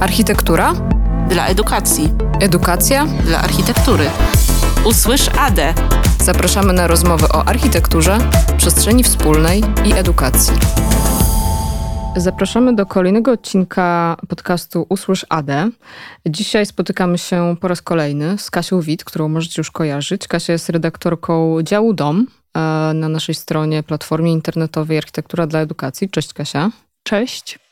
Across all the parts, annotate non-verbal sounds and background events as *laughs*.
Architektura? Dla edukacji. Edukacja? Dla architektury. Usłysz ADE. Zapraszamy na rozmowy o architekturze, przestrzeni wspólnej i edukacji. Zapraszamy do kolejnego odcinka podcastu Usłysz AD. Dzisiaj spotykamy się po raz kolejny z Kasią Wit, którą możecie już kojarzyć. Kasia jest redaktorką działu DOM e, na naszej stronie platformie internetowej Architektura dla Edukacji. Cześć Kasia. Cześć.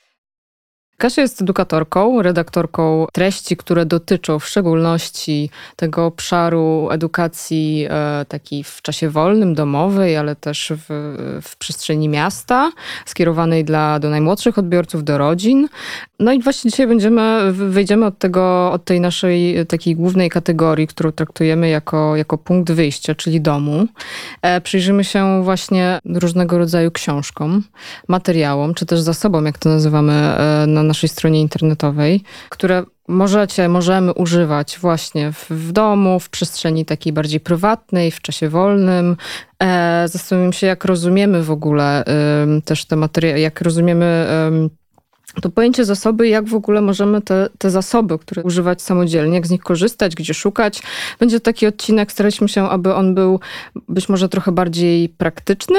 Kasia jest edukatorką, redaktorką treści, które dotyczą w szczególności tego obszaru edukacji e, takiej w czasie wolnym, domowej, ale też w, w przestrzeni miasta, skierowanej dla, do najmłodszych odbiorców, do rodzin. No i właśnie dzisiaj będziemy, wejdziemy od tego, od tej naszej takiej głównej kategorii, którą traktujemy jako, jako punkt wyjścia, czyli domu. E, przyjrzymy się właśnie różnego rodzaju książkom, materiałom, czy też zasobom, jak to nazywamy e, na naszej stronie internetowej, które możecie, możemy używać właśnie w, w, domu, w przestrzeni takiej bardziej prywatnej, w czasie wolnym. E, zastanawiam się, jak rozumiemy w ogóle y, też te materiały, jak rozumiemy y, to pojęcie zasoby, jak w ogóle możemy te, te zasoby, które używać samodzielnie, jak z nich korzystać, gdzie szukać. Będzie taki odcinek, staraliśmy się, aby on był być może trochę bardziej praktyczny,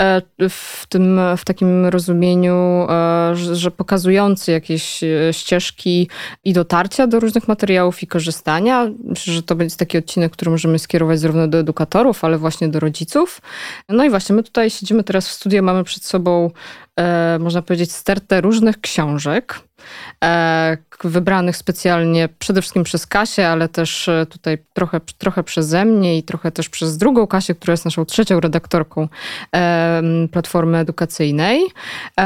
e, w, tym, w takim rozumieniu, e, że pokazujący jakieś e, ścieżki i dotarcia do różnych materiałów i korzystania. Myślę, że to będzie taki odcinek, który możemy skierować zarówno do edukatorów, ale właśnie do rodziców. No i właśnie, my tutaj siedzimy teraz w studiu, mamy przed sobą można powiedzieć, stertę różnych książek, e, wybranych specjalnie przede wszystkim przez Kasię, ale też e, tutaj trochę, trochę przeze mnie i trochę też przez drugą Kasię, która jest naszą trzecią redaktorką Platformy Edukacyjnej.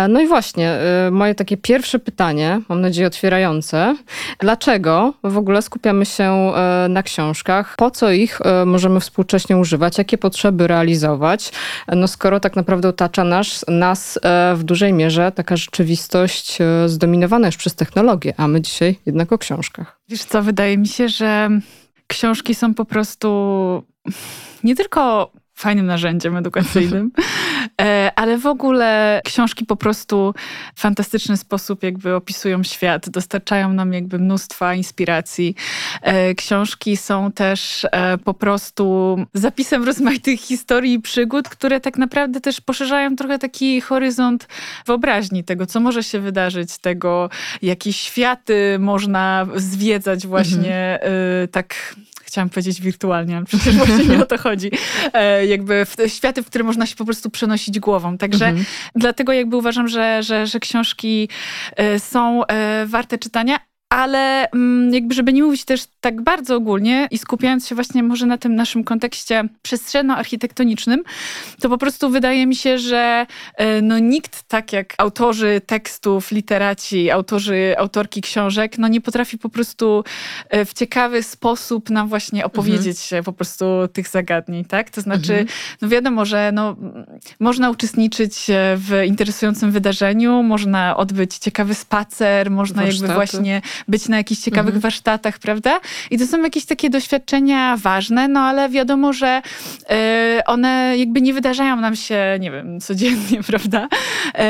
No i właśnie, moje takie pierwsze pytanie, mam nadzieję otwierające. Dlaczego w ogóle skupiamy się na książkach? Po co ich możemy współcześnie używać? Jakie potrzeby realizować? No skoro tak naprawdę otacza nas, nas w dużej mierze taka rzeczywistość e, zdominowana już przez technologię, a my dzisiaj jednak o książkach. Wiesz co, wydaje mi się, że książki są po prostu nie tylko fajnym narzędziem edukacyjnym, *laughs* e, ale w ogóle książki po prostu w fantastyczny sposób jakby opisują świat, dostarczają nam jakby mnóstwa inspiracji. E, książki są też e, po prostu zapisem rozmaitych historii i przygód, które tak naprawdę też poszerzają trochę taki horyzont wyobraźni tego, co może się wydarzyć, tego, jakie światy można zwiedzać właśnie mhm. tak chciałam powiedzieć wirtualnie, ale przecież właśnie nie o to chodzi. E, jakby w światy, w które można się po prostu przenosić głową. Także mhm. dlatego jakby uważam, że, że, że książki e, są e, warte czytania, ale mm, jakby żeby nie mówić też tak bardzo ogólnie i skupiając się właśnie może na tym naszym kontekście przestrzenno-architektonicznym, to po prostu wydaje mi się, że e, no nikt tak jak autorzy tekstów, literaci, autorzy, autorki książek, no nie potrafi po prostu e, w ciekawy sposób nam właśnie opowiedzieć mhm. po prostu tych zagadnień, tak? To znaczy, mhm. no wiadomo, że no, można uczestniczyć w interesującym wydarzeniu, można odbyć ciekawy spacer, można Warsztaty. jakby właśnie być na jakichś ciekawych mhm. warsztatach, prawda? I to są jakieś takie doświadczenia ważne, no ale wiadomo, że y, one jakby nie wydarzają nam się, nie wiem, codziennie, *laughs* prawda?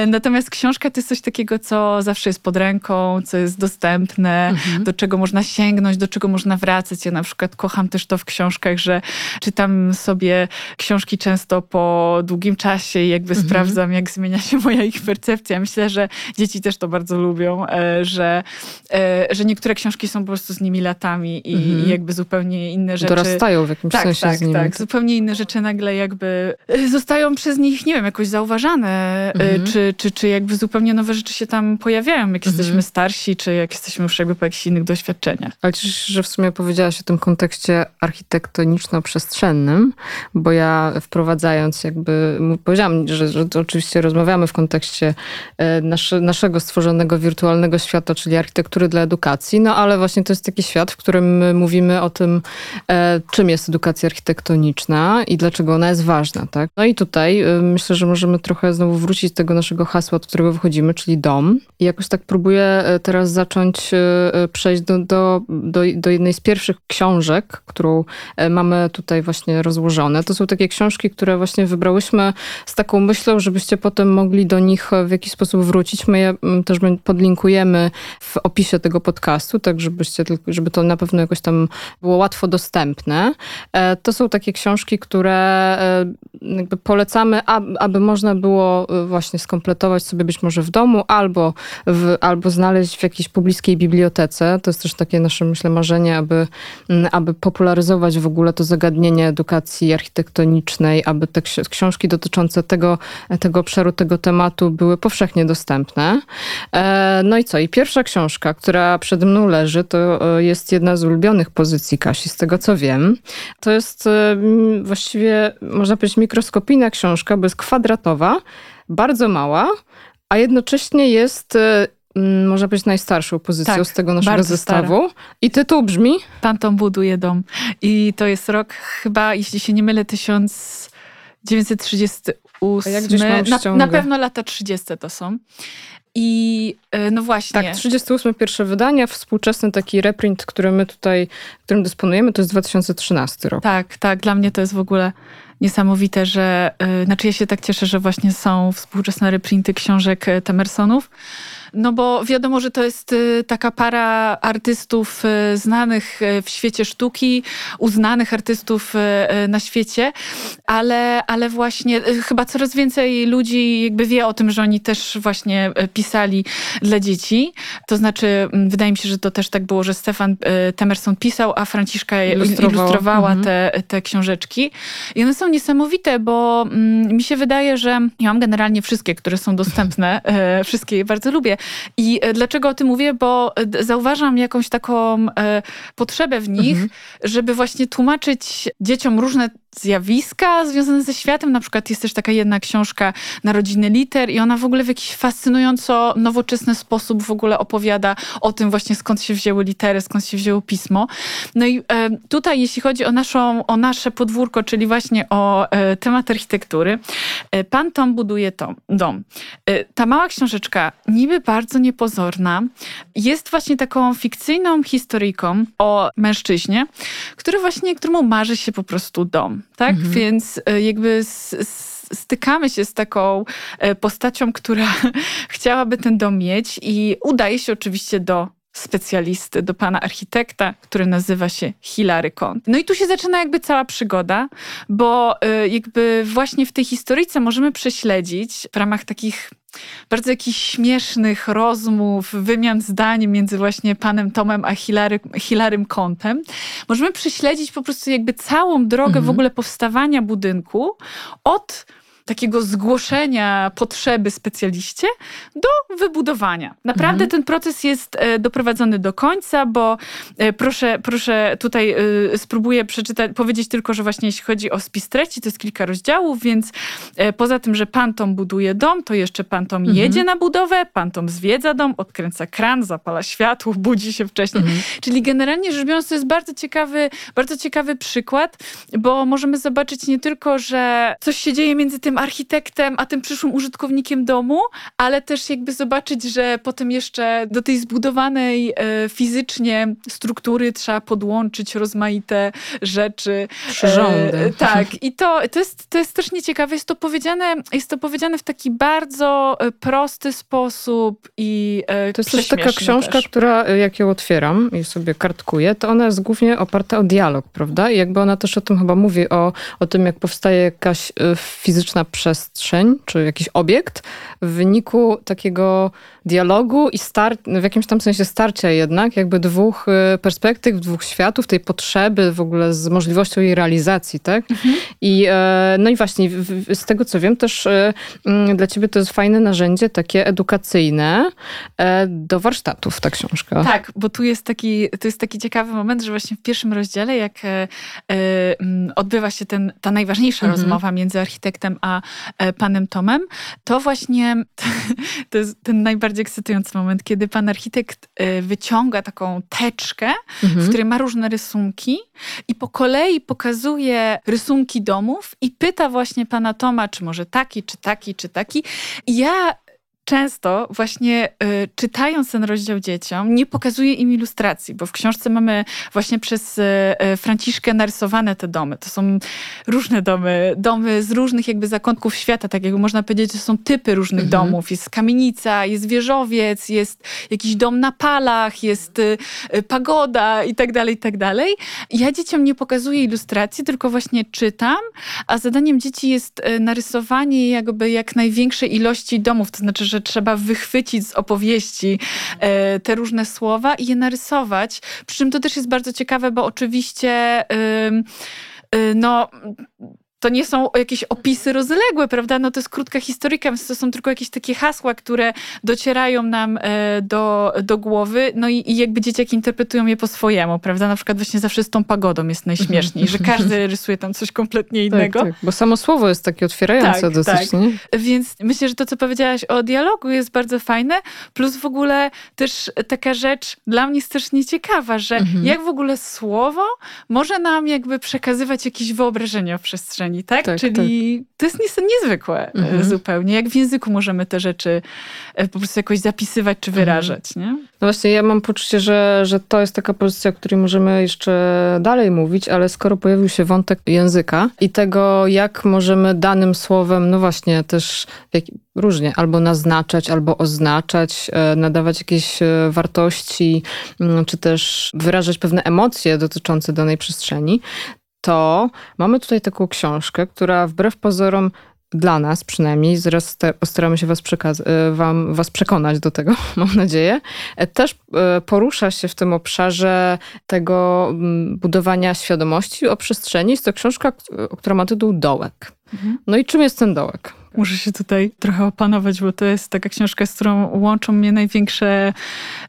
Y, natomiast książka to jest coś takiego, co zawsze jest pod ręką, co jest dostępne, mhm. do czego można sięgnąć, do czego można wracać. Ja na przykład kocham też to w książkach, że czytam sobie książki często po długim czasie i jakby mhm. sprawdzam, jak zmienia się *laughs* moja ich percepcja. Myślę, że dzieci też to bardzo lubią, e, że że niektóre książki są po prostu z nimi latami i, mhm. jakby zupełnie inne rzeczy. Dorastają w jakimś tak, sensie tak, z nimi. Tak, zupełnie inne rzeczy nagle jakby e, zostają przez nich, nie wiem, jakoś zauważane, e, mhm. czy, czy, czy jakby zupełnie nowe rzeczy się tam pojawiają, jak mhm. jesteśmy starsi, czy jak jesteśmy już jakby po jakichś innych doświadczeniach. Ale cieszę że w sumie powiedziałaś o tym kontekście architektoniczno-przestrzennym, bo ja wprowadzając jakby, powiedziałam, że, że oczywiście rozmawiamy w kontekście e, nasze, naszego stworzonego wirtualnego świata, czyli architektury dla edukacji, no ale właśnie to jest taki świat, w którym mówimy o tym, e, czym jest edukacja architektoniczna i dlaczego ona jest ważna. Tak? No i tutaj e, myślę, że możemy trochę znowu wrócić do tego naszego hasła, od którego wychodzimy, czyli dom. I jakoś tak próbuję e, teraz zacząć przejść do, do, do, do jednej z pierwszych książek, którą mamy tutaj właśnie rozłożone. To są takie książki, które właśnie wybrałyśmy z taką myślą, żebyście potem mogli do nich w jakiś sposób wrócić. My je też podlinkujemy w opisie tego podcastu, tak żebyście, żeby to na pewno jakoś tam było łatwo dostępne. E, to są takie książki, które e, jakby polecamy, aby można było e, właśnie skompletować sobie być może w domu albo, w, albo znaleźć w jakiejś pobliskiej bibliotece. To jest też takie nasze, myślę, marzenie, aby, aby popularyzować w ogóle to zagadnienie edukacji architektonicznej, aby te książki dotyczące tego, tego obszaru, tego tematu były powszechnie dostępne. No i co? I pierwsza książka, która przed mną leży, to jest jedna z ulubionych pozycji Kasi, z tego co wiem. To jest właściwie, można powiedzieć, mikroskopijna książka, bo jest kwadratowa, bardzo mała, a jednocześnie jest mm, można powiedzieć, najstarszą pozycją tak, z tego naszego zestawu. Stara. I tytuł brzmi? Pan Tom buduje dom. I to jest rok chyba, jeśli się nie mylę, 1938. jak gdzieś na, na pewno lata 30 to są. I e, no właśnie. Tak, 38 pierwsze wydanie, współczesny taki reprint, który my tutaj, którym dysponujemy, to jest 2013 rok. Tak, tak, dla mnie to jest w ogóle niesamowite, że, yy, znaczy ja się tak cieszę, że właśnie są współczesne reprinty książek e, Temersonów, no bo wiadomo, że to jest y, taka para artystów y, znanych y, w świecie sztuki, uznanych artystów na świecie, ale, ale właśnie chyba coraz więcej ludzi jakby wie o tym, że oni też właśnie pisali dla dzieci. To znaczy, mm, wydaje mi się, że to też tak było, że Stefan Temerson pisał, a Franciszka ilustrowała mhm. te, te książeczki. I one są niesamowite, bo mm, mi się wydaje, że ja mam generalnie wszystkie, które są dostępne, *laughs* wszystkie je bardzo lubię, i e, dlaczego o tym mówię? Bo e, zauważam jakąś taką e, potrzebę w nich, mhm. żeby właśnie tłumaczyć dzieciom różne zjawiska związane ze światem. Na przykład jest też taka jedna książka Narodziny Liter i ona w ogóle w jakiś fascynująco nowoczesny sposób w ogóle opowiada o tym właśnie skąd się wzięły litery, skąd się wzięło pismo. No i e, tutaj jeśli chodzi o, naszą, o nasze podwórko, czyli właśnie o e, temat architektury, e, pan Tom buduje to, dom. E, ta mała książeczka, niby bardzo niepozorna, jest właśnie taką fikcyjną historyjką o mężczyźnie, który właśnie, któremu marzy się po prostu dom tak? Mhm. Więc e, jakby stykamy się z taką e, postacią, która *laughs* chciałaby ten dom mieć i udaje się oczywiście do specjalisty, do pana architekta, który nazywa się Hilary Kont. No i tu się zaczyna jakby cała przygoda, bo e, jakby właśnie w tej historyjce możemy prześledzić w ramach takich bardzo jakichś śmiesznych rozmów, wymian zdań między właśnie panem Tomem a Hilary, Hilarym Kontem, możemy prześledzić po prostu jakby całą drogę mhm. w ogóle powstawania budynku od takiego zgłoszenia potrzeby specjaliście do wybudowania. Naprawdę mhm. ten proces jest e, doprowadzony do końca, bo e, proszę, proszę tutaj e, spróbuję przeczytać, powiedzieć tylko, że właśnie jeśli chodzi o spis treści, to jest kilka rozdziałów, więc poza tym, że pan Tom buduje dom, to jeszcze pan Tom mhm. jedzie na budowę, pan Tom zwiedza dom, odkręca kran, zapala światło, *laughs* budzi się wcześniej. Mhm. Czyli generalnie rzecz biorąc, to jest bardzo ciekawy, bardzo ciekawy przykład, bo możemy zobaczyć nie tylko, że coś się dzieje między tym architektem, a tym przyszłym użytkownikiem domu, ale też jakby zobaczyć, że potem jeszcze do tej zbudowanej e, fizycznie struktury trzeba podłączyć rozmaite rzeczy. Przyrządy. E, *laughs* tak. I to, to, jest, to jest też nieciekawe. Jest to, powiedziane, jest to powiedziane w taki bardzo e, prosty sposób i e, To jest też taka książka, też. która e, jak ją otwieram i sobie kartkuję, to ona jest głównie oparta o dialog, prawda? I jakby ona też o tym chyba mówi, o, o tym, jak powstaje jakaś fizyczna przestrzeń, czy jakiś obiekt w wyniku takiego dialogu i star- w jakimś tam sensie starcia jednak, jakby dwóch y, perspektyw, dwóch światów, tej potrzeby w ogóle z możliwością jej realizacji, tak? Mhm. I, e, no i właśnie z tego co wiem też e, mm, dla ciebie to jest fajne narzędzie takie edukacyjne e, do warsztatów, ta książka. Tak, bo tu jest taki, to jest taki ciekawy moment, że właśnie w pierwszym rozdziale, jak mm, odbywa się ten, ta najważniejsza mhm. rozmowa między architektem a panem Tomem, to właśnie *laughs* to jest ten najbardziej ekscytujący moment, kiedy pan architekt y, wyciąga taką teczkę, mhm. w której ma różne rysunki i po kolei pokazuje rysunki domów i pyta właśnie pana Toma, czy może taki, czy taki, czy taki. I ja często właśnie y, czytając ten rozdział dzieciom, nie pokazuję im ilustracji, bo w książce mamy właśnie przez y, y, Franciszkę narysowane te domy. To są różne domy, domy z różnych jakby zakątków świata, tak jakby można powiedzieć, że są typy różnych mhm. domów. Jest kamienica, jest wieżowiec, jest jakiś dom na palach, jest y, y, pagoda i tak dalej, i tak dalej. Ja dzieciom nie pokazuję ilustracji, tylko właśnie czytam, a zadaniem dzieci jest y, narysowanie jakby jak największej ilości domów, to znaczy, że trzeba wychwycić z opowieści e, te różne słowa i je narysować. Przy czym to też jest bardzo ciekawe, bo oczywiście y, no to nie są jakieś opisy rozległe, prawda? No to jest krótka historyka, więc to są tylko jakieś takie hasła, które docierają nam e, do, do głowy, no i, i jakby dzieciaki interpretują je po swojemu, prawda? Na przykład właśnie zawsze z tą pagodą jest najśmieszniej, że każdy rysuje tam coś kompletnie tak, innego. Tak, tak, bo samo słowo jest takie otwierające tak, dosyć, tak. nie? Więc myślę, że to, co powiedziałaś o dialogu jest bardzo fajne, plus w ogóle też taka rzecz dla mnie jest też nieciekawa, że mhm. jak w ogóle słowo może nam jakby przekazywać jakieś wyobrażenie o przestrzeni tak? tak Czyli tak. to jest niezwykłe e, mhm. zupełnie. Jak w języku możemy te rzeczy e, po prostu jakoś zapisywać czy mhm. wyrażać, mhm. nie? No właśnie, ja mam poczucie, że, że to jest taka pozycja, o której możemy jeszcze dalej mówić, ale skoro pojawił się wątek języka i tego, jak możemy danym słowem, no właśnie, też różnie, albo naznaczać, albo oznaczać, e, nadawać jakieś wartości, mm, czy też wyrażać pewne emocje dotyczące danej przestrzeni, to mamy tutaj taką książkę, która wbrew pozorom dla nas przynajmniej, zaraz te, postaramy się was, e, wam, was przekonać do tego, *laughs* mam nadzieję, e, też e, porusza się w tym obszarze tego budowania świadomości o przestrzeni. Jest to książka, która ma tytuł Dołek. Mhm. No i czym jest ten dołek? Muszę się tutaj trochę opanować, bo to jest taka książka, z którą łączą mnie największe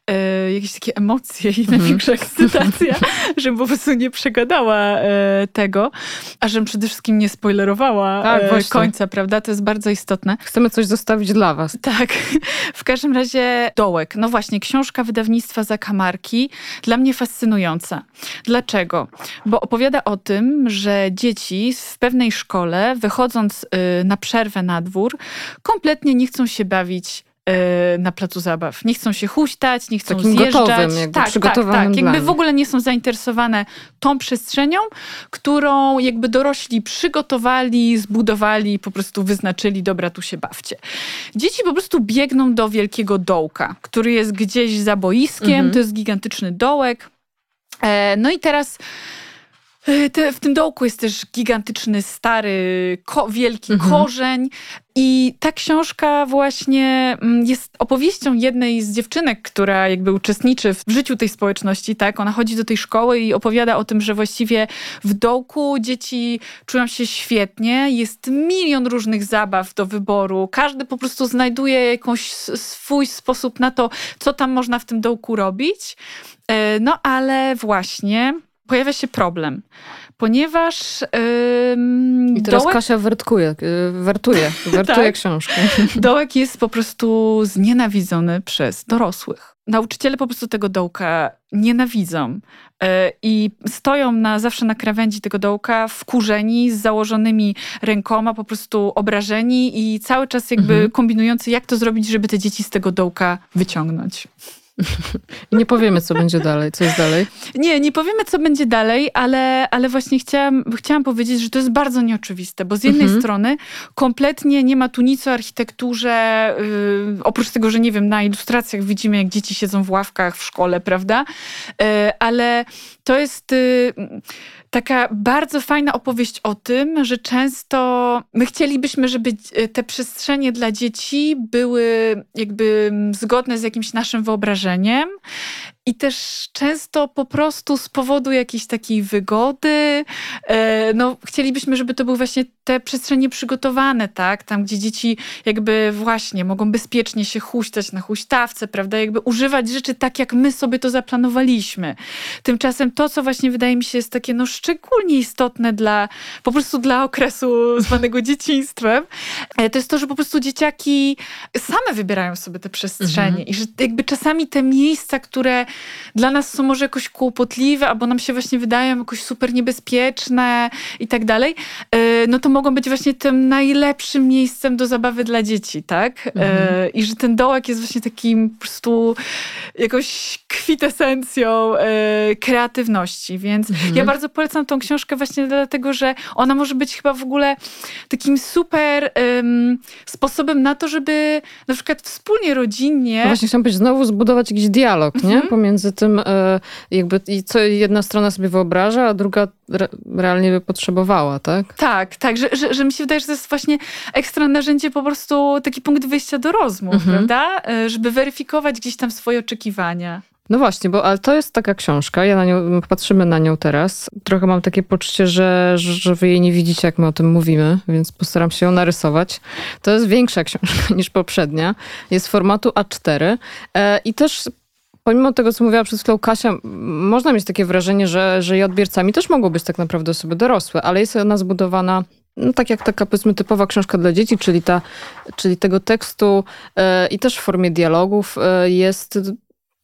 e, jakieś takie emocje i mhm. największa ekscytacja, *laughs* żebym po prostu nie przegadała e, tego, a żebym przede wszystkim nie spoilerowała tak, e, końca, prawda? To jest bardzo istotne. Chcemy coś zostawić dla was. Tak. W każdym razie Dołek. No właśnie, książka wydawnictwa Zakamarki dla mnie fascynująca. Dlaczego? Bo opowiada o tym, że dzieci w pewnej szkole, wychodząc y, na przerwę na na dwór, kompletnie nie chcą się bawić e, na placu zabaw. Nie chcą się huśtać, nie chcą Takim zjeżdżać. Gotowym, jakby tak, przygotowanym tak, tak. Jakby w ogóle nie są zainteresowane tą przestrzenią, którą jakby dorośli przygotowali, zbudowali, po prostu wyznaczyli, dobra, tu się bawcie. Dzieci po prostu biegną do wielkiego dołka, który jest gdzieś za boiskiem, mhm. to jest gigantyczny dołek. E, no i teraz te, w tym dołku jest też gigantyczny, stary, ko wielki mhm. korzeń. I ta książka właśnie mm, jest opowieścią jednej z dziewczynek, która jakby uczestniczy w życiu tej społeczności, tak? Ona chodzi do tej szkoły i opowiada o tym, że właściwie w dołku dzieci czują się świetnie, jest milion różnych zabaw do wyboru, każdy po prostu znajduje jakąś swój sposób na to, co tam można w tym dołku robić. E, no ale właśnie pojawia się problem, ponieważ. Yy, I teraz dołek... Kasia wertkuje, y, wertuje, *laughs* wertuje tak. książkę. *laughs* Dołek jest po prostu znienawidzony przez dorosłych. Nauczyciele po prostu tego dołka nienawidzą yy, i stoją na, zawsze na krawędzi tego dołka wkurzeni, z założonymi rękoma, po prostu obrażeni i cały czas jakby mhm. kombinujący, jak to zrobić, żeby te dzieci z tego dołka wyciągnąć. *laughs* nie powiemy, co będzie dalej. Co jest dalej? Nie, nie powiemy, co będzie dalej, ale, ale właśnie chciałam, chciałam powiedzieć, że to jest bardzo nieoczywiste, bo z jednej mhm. strony kompletnie nie ma tu nic o architekturze, yy, oprócz tego, że nie wiem, na ilustracjach widzimy, jak dzieci siedzą w ławkach w szkole, prawda? Yy, ale to jest... Yy, taka bardzo fajna opowieść o tym, że często my chcielibyśmy, żeby e, te przestrzenie dla dzieci były jakby zgodne z jakimś naszym wyobrażeniem i też często po prostu z powodu jakiejś takiej wygody, e, no chcielibyśmy, żeby to były właśnie te przestrzenie przygotowane, tak? Tam, gdzie dzieci jakby właśnie mogą bezpiecznie się huśtać na huśtawce, prawda? Jakby używać rzeczy tak, jak my sobie to zaplanowaliśmy. Tymczasem to, co właśnie wydaje mi się jest takie no szczególnie istotne dla, po prostu dla okresu zwanego *laughs* dzieciństwem, e, to jest to, że po prostu dzieciaki same wybierają sobie te przestrzenie mhm. i że jakby czasami te miejsca, które dla nas są może jakoś kłopotliwe, albo nam się właśnie wydają jakoś super niebezpieczne i tak dalej, e, no to mogą być właśnie tym najlepszym miejscem do zabawy dla dzieci, tak? E, mhm. I że ten dołek jest właśnie takim po prostu jakąś kwitesencją e, kreatywności, więc mhm. ja bardzo polecam tą książkę właśnie dlatego, że ona może być chyba w ogóle takim super um, sposobem na to, żeby na przykład wspólnie, rodzinnie... No właśnie chciałam powiedzieć, znowu zbudować jakiś dialog, nie? Pomiędzy tym e, jakby, co jedna strona sobie wyobraża, a druga re, realnie by potrzebowała, tak? Tak, tak, że, że, że mi się wydaje, że to jest właśnie ekstra narzędzie, po prostu taki punkt wyjścia do rozmów, mhm. prawda? E, żeby weryfikować gdzieś tam swoje oczekiwania. No właśnie, bo ale to jest taka książka, ja na nią, patrzymy na nią teraz. Trochę mam takie poczucie, że, że wy jej nie widzicie, jak my o tym mówimy, więc postaram się ją narysować. To jest większa książka *laughs* niż poprzednia. Jest formatu A4 e, i też pomimo tego, co mówiła przed chwilą Kasia, można mieć takie wrażenie, że, że jej odbiorcami też mogą być tak naprawdę osoby dorosłe, ale jest ona zbudowana no tak jak taka powiedzmy typowa książka dla dzieci, czyli, ta, czyli tego tekstu e, i też w formie dialogów e, jest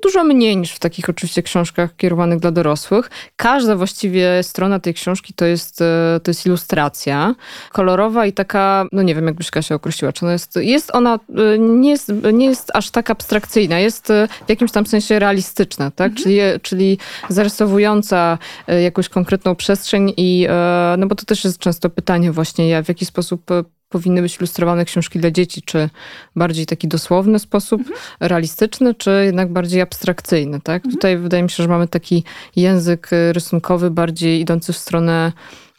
Dużo mniej niż w takich oczywiście książkach kierowanych dla dorosłych. Każda właściwie strona tej książki to jest, e, to jest ilustracja. Kolorowa i taka, no nie wiem jak byś Kasia określiła, czy ona jest, jest ona, e, nie jest, nie jest aż tak abstrakcyjna, jest e, w jakimś tam sensie realistyczna, tak? Mhm. Czyli, czyli zarysowująca jakąś konkretną przestrzeń i, no bo to też jest często pytanie właśnie, w jaki sposób powinny być ilustrowane książki dla dzieci? Czy bardziej taki dosłowny sposób, mhm. realistyczny, czy jednak bardziej abstrakcyjny? Tak? Mhm. Tutaj wydaje mi się, że mamy taki język y, rysunkowy bardziej idący w stronę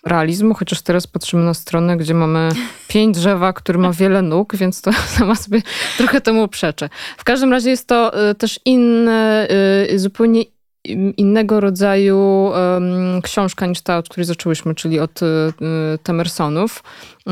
realizmu, chociaż teraz patrzymy na stronę, gdzie mamy *laughs* pięć drzewa, który ma wiele nóg, więc to *laughs* sama sobie trochę temu przeczę. W każdym razie jest to y, też inny, zupełnie innego rodzaju książka niż ta, od której zaczęłyśmy, czyli od y, Temersonów,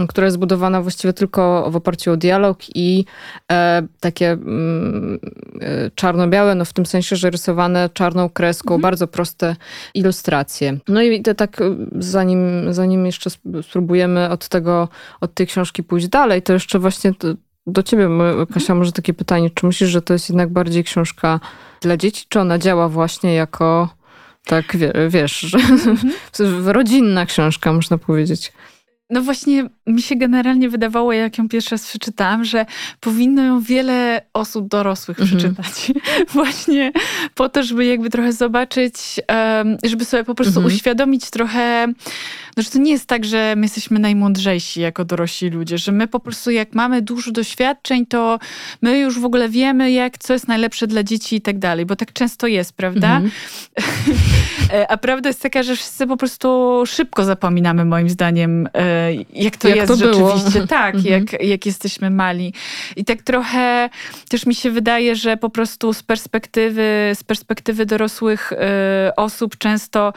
która jest zbudowana właściwie tylko w oparciu o dialog i e, takie mm, e, czarno-białe, no w tym sensie, że rysowane czarną kreską, mhm. bardzo proste ilustracje. No i te, tak, zanim, zanim jeszcze spróbujemy od tego, od tej książki pójść dalej, to jeszcze właśnie to, do ciebie, Kasia, może takie pytanie. Czy myślisz, że to jest jednak bardziej książka dla dzieci, czy ona działa właśnie jako, tak wiesz, że, mhm. *laughs* rodzinna książka, można powiedzieć? No właśnie, mi się generalnie wydawało, jak ją pierwszy raz przeczytałam, że powinno ją wiele osób dorosłych mhm. przeczytać. *laughs* Właśnie po to, żeby jakby trochę zobaczyć, żeby sobie po prostu mhm. uświadomić trochę, że to nie jest tak, że my jesteśmy najmądrzejsi jako dorośli ludzie, że my po prostu jak mamy dużo doświadczeń, to my już w ogóle wiemy, jak co jest najlepsze dla dzieci i tak dalej, bo tak często jest, prawda? Mhm. *laughs* E, a prawda jest taka, że wszyscy po prostu szybko zapominamy, moim zdaniem, e, jak to jak jest to rzeczywiście. Było. *laughs* Tak, mhm. jak, jak jesteśmy mali. I tak trochę też mi się wydaje, że po prostu z perspektywy, z perspektywy dorosłych e, osób często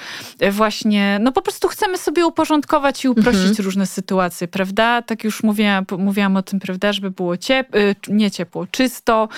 właśnie, no po prostu chcemy sobie uporządkować i uprościć mhm. różne sytuacje, prawda? Tak już mówiłam, mówiłam o tym, prawda, żeby było ciepło, nie ciepło, czysto,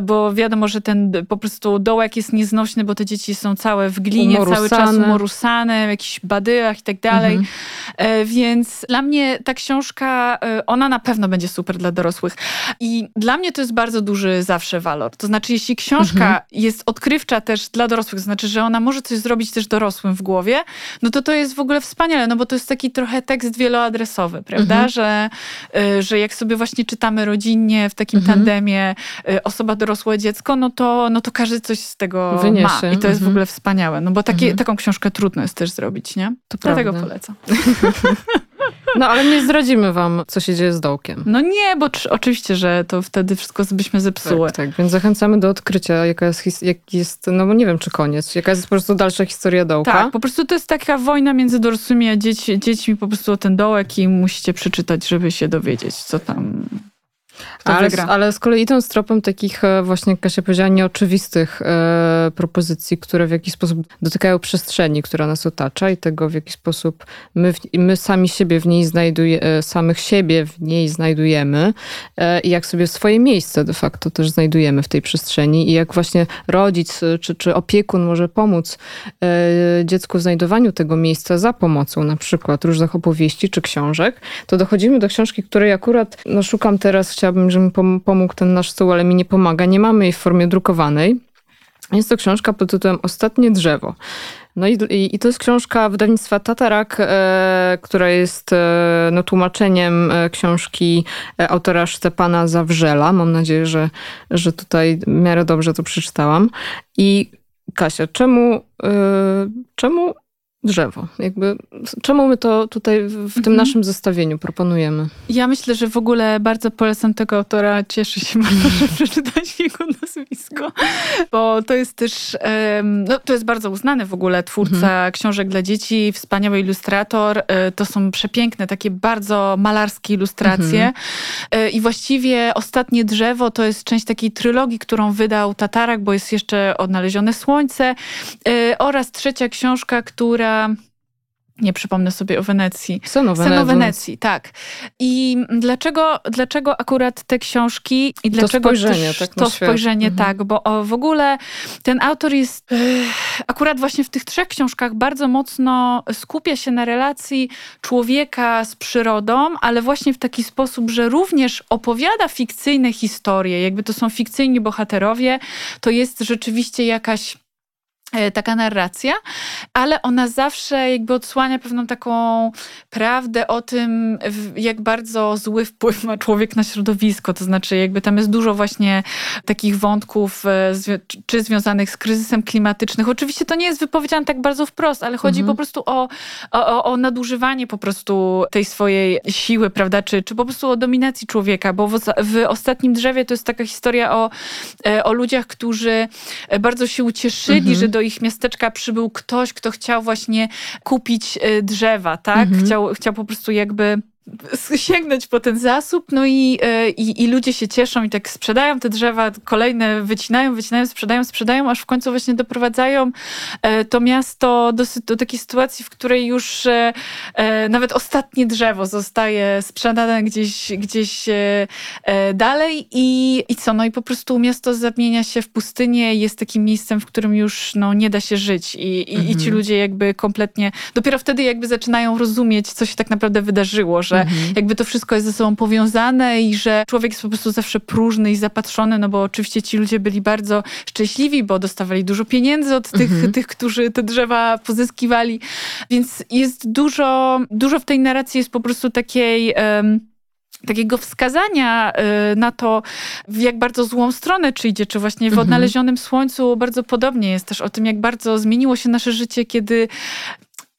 bo wiadomo, że ten po prostu dołek jest nieznośny, bo te dzieci są całe w glinie, umorusane. cały czas umorusane, w jakichś badyłach i tak dalej. Mhm. E, więc dla mnie ta książka, e, ona na pewno będzie super dla dorosłych. I dla mnie to jest bardzo duży zawsze walor. To znaczy, jeśli książka mhm. jest odkrywcza też dla dorosłych, to znaczy, że ona może coś zrobić też dorosłym w głowie, no to to jest w ogóle wspaniale, no bo to jest taki trochę tekst wieloadresowy, prawda? Mhm. Że, e, że jak sobie właśnie czytamy rodzinnie w takim mhm. tandemie osoba dorosłe, dziecko, no to, no to każdy coś z tego Wyniesie. ma. I to jest w mhm. ogóle wspaniałe. No bo takie, mhm. taką książkę trudno jest też zrobić, nie? To Dlatego prawda. polecam. *laughs* No ale nie zdradzimy wam, co się dzieje z dołkiem. No nie, bo oczywiście, że to wtedy wszystko byśmy zepsuły. Tak, tak. więc zachęcamy do odkrycia, jaka jest, jak jest, no bo nie wiem, czy koniec, jaka jest po prostu dalsza historia dołka. Tak, po prostu to jest taka wojna między dorosłymi a dzieci, dziećmi, po prostu o ten dołek i musicie przeczytać, żeby się dowiedzieć, co tam ale, ale, z kolei idąc tropem takich e, właśnie, jak Kasia powiedziała, nieoczywistych e, propozycji, które w jakiś sposób dotykają przestrzeni, która nas otacza i tego, w jaki sposób my, my sami siebie w niej znajdujemy, e, samych siebie w niej znajdujemy e, i jak sobie swoje miejsce de facto też znajdujemy w tej przestrzeni i jak właśnie rodzic e, czy, czy opiekun może pomóc e, dziecku w znajdowaniu tego miejsca za pomocą na przykład różnych opowieści czy książek, to dochodzimy do książki, której akurat no, szukam teraz, chciałabym, żeby mi pomógł ten nasz stół, ale mi nie pomaga. Nie mamy jej w formie drukowanej. Jest to książka pod tytułem Ostatnie drzewo. No i, i, i to jest książka wydawnictwa Tatarak, e, która jest e, no, tłumaczeniem e, książki e, autora Szczepana Zawrzela. Mam nadzieję, że, że tutaj w miarę dobrze to przeczytałam. I Kasia, czemu, e, czemu drzewo. Jakby, czemu my to tutaj w tym mhm. naszym zestawieniu proponujemy? Ja myślę, że w ogóle bardzo polecam tego autora. Cieszę się bardzo, *laughs* że przeczytać jego nazwisko, bo to jest też, no to jest bardzo uznany w ogóle twórca mhm. książek dla dzieci, wspaniały ilustrator. E, to są przepiękne, takie bardzo malarskie ilustracje. Mhm. E, I właściwie Ostatnie drzewo to jest część takiej trylogii, którą wydał Tatarak, bo jest jeszcze Odnalezione Słońce e, oraz trzecia książka, która nie przypomnę sobie o Wenecji. Sen o Wenecji. Sen o Wenecji, tak. I dlaczego, dlaczego akurat te książki i dlaczego to spojrzenie, tak to spojrzenie mhm. tak, bo w ogóle ten autor jest akurat właśnie w tych trzech książkach bardzo mocno skupia się na relacji człowieka z przyrodą, ale właśnie w taki sposób, że również opowiada fikcyjne historie, jakby to są fikcyjni bohaterowie, to jest rzeczywiście jakaś taka narracja, ale ona zawsze jakby odsłania pewną taką prawdę o tym, jak bardzo zły wpływ ma człowiek na środowisko. To znaczy, jakby tam jest dużo właśnie takich wątków, e, czy związanych z kryzysem klimatycznym. Oczywiście to nie jest wypowiedziane tak bardzo wprost, ale chodzi mhm. po prostu o, o, o, nadużywanie po prostu tej swojej siły, prawda, czy, czy po prostu o dominacji człowieka, bo w, w ostatnim drzewie to jest taka historia o, e, o ludziach, którzy bardzo się ucieszyli, mhm. że do do ich miasteczka przybył ktoś, kto chciał właśnie kupić y, drzewa, tak? Mhm. Chciał, chciał po prostu jakby sięgnąć po ten zasób, no i, e, i, i, ludzie się cieszą i tak sprzedają te drzewa, kolejne wycinają, wycinają, sprzedają, sprzedają, aż w końcu właśnie doprowadzają e, to miasto do, do takiej sytuacji, w której już e, nawet ostatnie drzewo zostaje sprzedane gdzieś, gdzieś dalej i, i co, no i po prostu miasto zamienia się w pustynię jest takim miejscem, w którym już no, nie da się żyć i, i, mhm. i ci ludzie jakby kompletnie, dopiero wtedy jakby zaczynają rozumieć, co się tak naprawdę wydarzyło, że mhm. jakby to wszystko jest ze sobą powiązane i że człowiek jest po prostu zawsze próżny i zapatrzony, no bo oczywiście ci ludzie byli bardzo szczęśliwi, bo dostawali dużo pieniędzy od tych, mhm. tych którzy te drzewa pozyskiwali. Więc jest dużo, dużo w tej narracji jest po prostu takiej... Um, takiego wskazania y, na to, w jak bardzo złą stronę czy idzie, czy właśnie w mhm. odnalezionym słońcu bardzo podobnie jest też o tym, jak bardzo zmieniło się nasze życie, kiedy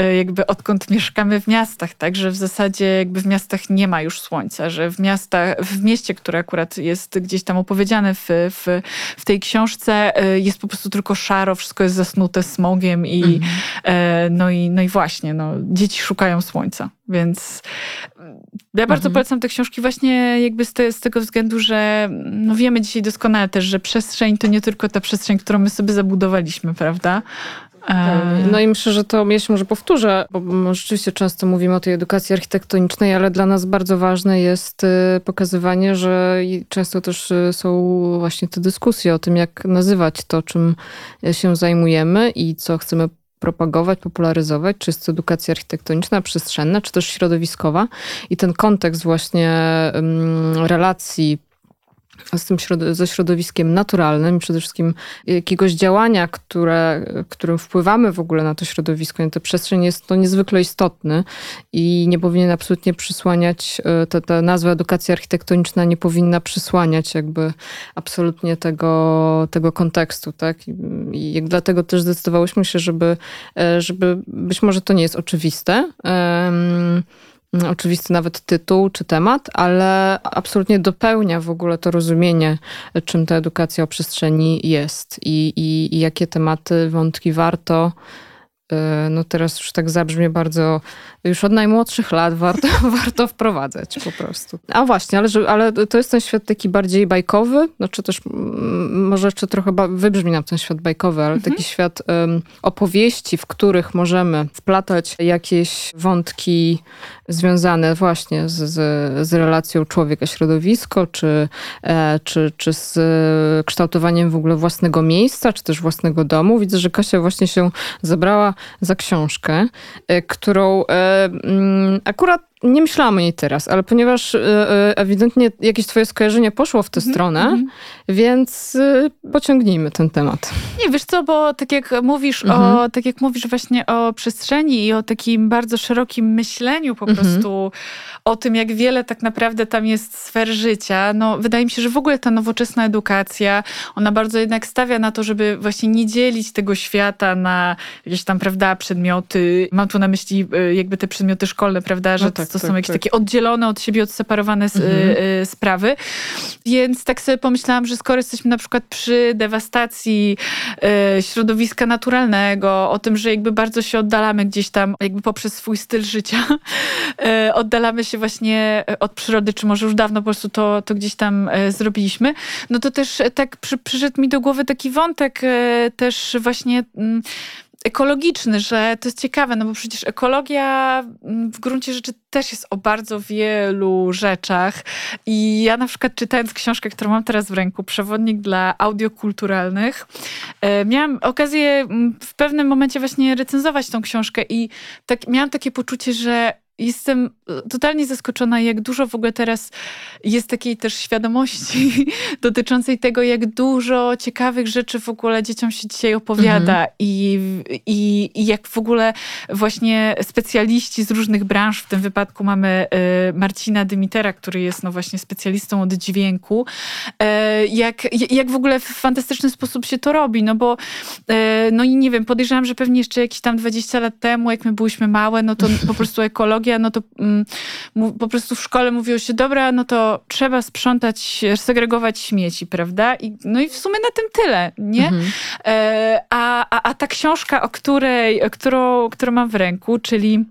jakby odkąd mieszkamy w miastach, tak, że w zasadzie jakby w miastach nie ma już słońca, że w miastach, w mieście, które akurat jest gdzieś tam opowiedziane w, w, w tej książce, e, jest po prostu tylko szaro, wszystko jest zasnute smogiem i mhm. E, no, i, no i właśnie, no, dzieci szukają słońca, więc ja bardzo mhm. polecam te książki właśnie jakby z, te, z, tego względu, że no wiemy dzisiaj doskonale też, że przestrzeń to nie tylko ta przestrzeń, którą my sobie zabudowaliśmy, prawda? No i myślę, że to ja się może powtórzę, bo rzeczywiście często mówimy o tej edukacji architektonicznej, ale dla nas bardzo ważne jest y, pokazywanie, że często też y, są właśnie te dyskusje o tym, jak nazywać to, czym się zajmujemy i co chcemy propagować, popularyzować, czy jest to edukacja architektoniczna, przestrzenna, czy też środowiskowa. I ten kontekst właśnie relacji z tym ze środowiskiem naturalnym, przede wszystkim jakiegoś działania, które, którym wpływamy w ogóle na to środowisko, na tę przestrzeń jest to niezwykle istotny i nie powinien absolutnie przysłaniać, e, ta, ta nazwa edukacja architektoniczna nie powinna przysłaniać jakby absolutnie tego, tego kontekstu, tak? I, i dlatego też zdecydowałyśmy się, żeby, e, żeby być może to nie jest oczywiste, um, oczywisty nawet tytuł czy temat, ale absolutnie dopełnia w ogóle to rozumienie, czym ta edukacja o przestrzeni jest i, i, i jakie tematy, wątki warto E, no teraz już tak zabrzmie bardzo, już od najmłodszych lat warto, *laughs* warto wprowadzać po prostu. A właśnie, ale, ale to jest ten świat taki bardziej bajkowy, znaczy też może jeszcze trochę wybrzmi nam ten świat bajkowy, ale mhm. taki świat um, opowieści, w których możemy wplatać jakieś wątki związane właśnie z, z, z relacją człowieka-środowisko, czy, e, czy, czy z kształtowaniem w ogóle własnego miejsca, czy też własnego domu. Widzę, że Kasia właśnie się zabrała za książkę, e, którą e, mm, akurat nie myślałam o niej teraz, ale ponieważ e, ewidentnie jakieś twoje skojarzenie poszło w tę Mhm, stronę, mhm. więc e, pociągnijmy ten temat. Nie, wiesz co, bo tak jak mówisz Mhm. o, tak jak mówisz właśnie o przestrzeni i o takim bardzo szerokim myśleniu po Mhm. prostu o tym, jak wiele tak naprawdę tam jest sfer życia, no wydaje mi się, że w ogóle ta nowoczesna edukacja, ona bardzo jednak stawia na to, żeby właśnie nie dzielić tego świata na jakieś tam, prawda, przedmioty. Mam tu na myśli jakby te przedmioty szkolne, prawda, że No tak, to tak, są jakieś tak. takie oddzielone od siebie, odseparowane Mhm. y, y, sprawy. Więc tak sobie pomyślałam, że skoro jesteśmy na przykład przy dewastacji e, środowiska naturalnego, o tym, że jakby bardzo się oddalamy gdzieś tam, jakby poprzez swój styl życia, e, *laughs* oddalamy się właśnie od przyrody, czy może już dawno po prostu to, to gdzieś tam e, zrobiliśmy, no to też tak przy, przyszedł mi do głowy taki wątek też właśnie mm, ekologiczny, że to jest ciekawe, no bo przecież ekologia mm, w gruncie rzeczy też jest o bardzo wielu rzeczach. I ja na przykład czytając książkę, którą mam teraz w ręku, Przewodnik dla audiokulturalnych, e, miałam okazję mm, w pewnym momencie właśnie recenzować tą książkę i tak, miałam takie poczucie, że Jestem e, totalnie zaskoczona, jak dużo w ogóle teraz jest takiej też świadomości *laughs* dotyczącej tego, jak dużo ciekawych rzeczy w ogóle dzieciom się dzisiaj opowiada i, i, i jak w ogóle właśnie specjaliści z różnych branż, w tym wypadku mamy e, Marcina Dymitera, który jest no właśnie specjalistą od dźwięku, e, jak, jak w ogóle w fantastyczny sposób się to robi, no bo no i nie wiem, podejrzewam, że pewnie jeszcze jakieś tam 20 lat temu, jak my byliśmy małe, no to po prostu *laughs* ekologia, no to mm, po prostu w szkole mówiło się, dobra, no to trzeba sprzątać, segregować śmieci, prawda? I, no i w sumie na tym tyle, nie? Mhm. E, a, a, a ta książka, o której, którą, którą mam w ręku, czyli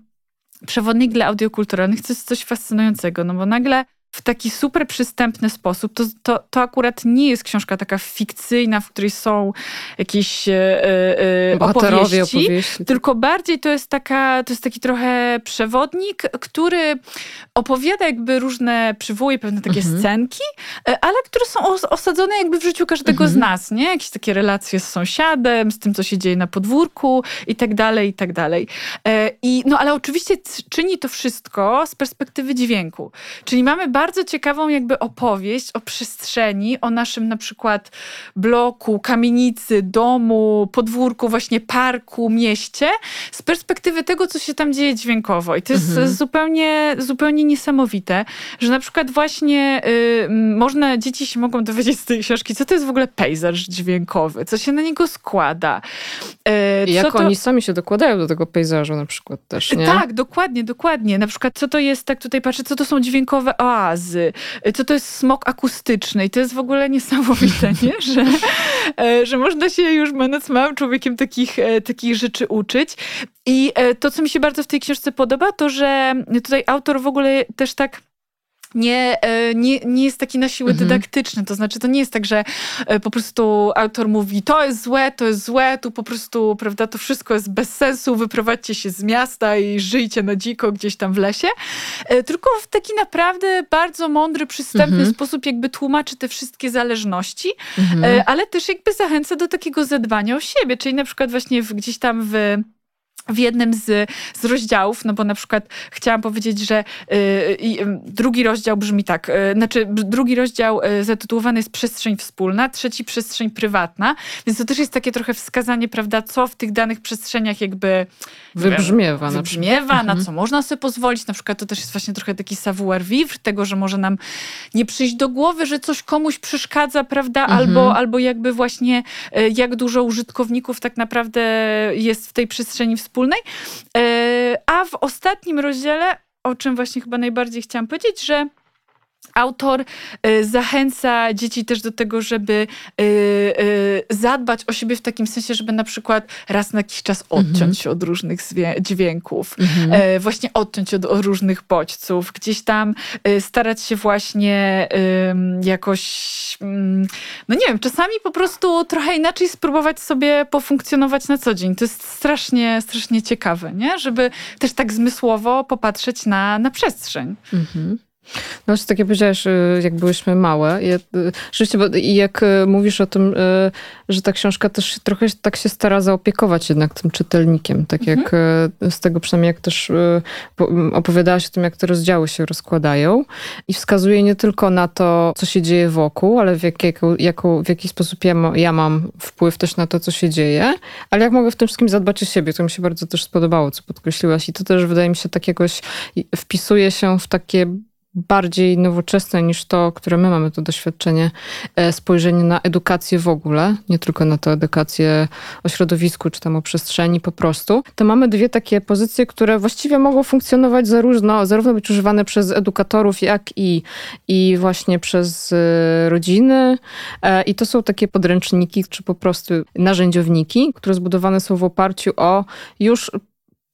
Przewodnik dla audiokulturalnych, to jest coś fascynującego, no bo nagle w taki super przystępny sposób, to, to, to akurat nie jest książka taka fikcyjna, w której są jakieś e, e, opowieści, opowieści. tylko bardziej to jest, taka, to jest taki trochę przewodnik, który opowiada jakby różne, przywołuje pewne takie Mhm. scenki, e, ale które są os- osadzone jakby w życiu każdego z Mhm. nas, nie? Jakieś takie relacje z sąsiadem, z tym, co się dzieje na podwórku i tak dalej, i tak dalej. E, I, no ale oczywiście czyni to wszystko z perspektywy dźwięku. Czyli mamy bardzo ciekawą jakby opowieść o przestrzeni, o naszym na przykład bloku, kamienicy, domu, podwórku, właśnie parku, mieście, z perspektywy tego, co się tam dzieje dźwiękowo. I to jest Mhm. zupełnie, zupełnie niesamowite, że na przykład właśnie y, można, dzieci się mogą dowiedzieć z tej książki, co to jest w ogóle pejzaż dźwiękowy, co się na niego składa. Y, jak to- oni sami się dokładają do tego pejzażu na przykład też, nie? tak, dokładnie, dokładnie. Na przykład, co to jest, tak tutaj patrzę, co to są dźwiękowe oazy, co to jest smog akustyczny. I to jest w ogóle niesamowite, *laughs* nie? Że, e, że można się już, będąc małym człowiekiem, takich, e, takich rzeczy uczyć. I e, to, co mi się bardzo w tej książce podoba, to że tutaj autor w ogóle też tak nie, e, nie, nie jest taki na siłę Mhm. dydaktyczny. To znaczy, to nie jest tak, że e, po prostu autor mówi, to jest złe, to jest złe, tu po prostu, prawda, to wszystko jest bez sensu, wyprowadźcie się z miasta i żyjcie na dziko gdzieś tam w lesie. E, Tylko w taki naprawdę bardzo mądry, przystępny Mhm. sposób jakby tłumaczy te wszystkie zależności, Mhm. ale też jakby zachęca do takiego zadbania o siebie, czyli na przykład właśnie w, gdzieś tam w w jednym z, z rozdziałów, no bo na przykład chciałam powiedzieć, że y, y, drugi rozdział brzmi tak, y, znaczy drugi rozdział y, zatytułowany jest przestrzeń wspólna, trzeci przestrzeń prywatna, więc to też jest takie trochę wskazanie, prawda, co w tych danych przestrzeniach jakby Wybrzmiewa na przykład. wybrzmiewa, na Mhm. co można sobie pozwolić. Na przykład to też jest właśnie trochę taki savoir vivre, tego, że może nam nie przyjść do głowy, że coś komuś przeszkadza, prawda? Mhm. Albo, albo jakby właśnie e, jak dużo użytkowników tak naprawdę jest w tej przestrzeni wspólnej. E, A w ostatnim rozdziale, o czym właśnie chyba najbardziej chciałam powiedzieć, że Autor e, zachęca dzieci też do tego, żeby e, e, zadbać o siebie w takim sensie, żeby na przykład raz na jakiś czas odciąć Mhm. się od różnych dźwięków, Mhm. e, właśnie odciąć od, od różnych bodźców, gdzieś tam starać się właśnie jakoś, mm, no nie wiem, czasami po prostu trochę inaczej spróbować sobie pofunkcjonować na co dzień. To jest strasznie, strasznie ciekawe, nie? Żeby też tak zmysłowo popatrzeć na, na przestrzeń. Mhm. No, tak jak powiedziałeś, y, jak byłyśmy małe. Ja, y, rzeczywiście, bo jak y, mówisz o tym, że ta książka też trochę tak się stara zaopiekować jednak tym czytelnikiem. Tak mhm. jak z tego przynajmniej jak też opowiadałaś o tym, jak te rozdziały się rozkładają. I wskazuje nie tylko na to, co się dzieje wokół, ale w, jak, w jaki sposób ja, ma, ja mam wpływ też na to, co się dzieje, ale jak mogę w tym wszystkim zadbać o siebie. To mi się bardzo też spodobało, co podkreśliłaś. I to też wydaje mi się tak jakoś wpisuje się w takie bardziej nowoczesne niż to, które my mamy to doświadczenie, e, spojrzenie na edukację w ogóle, nie tylko na tę edukację o środowisku czy tam o przestrzeni po prostu, to mamy dwie takie pozycje, które właściwie mogą funkcjonować zarówno, zarówno być używane przez edukatorów, jak i, i właśnie przez e, rodziny. E, I to są takie podręczniki, czy po prostu narzędziowniki, które zbudowane są w oparciu o już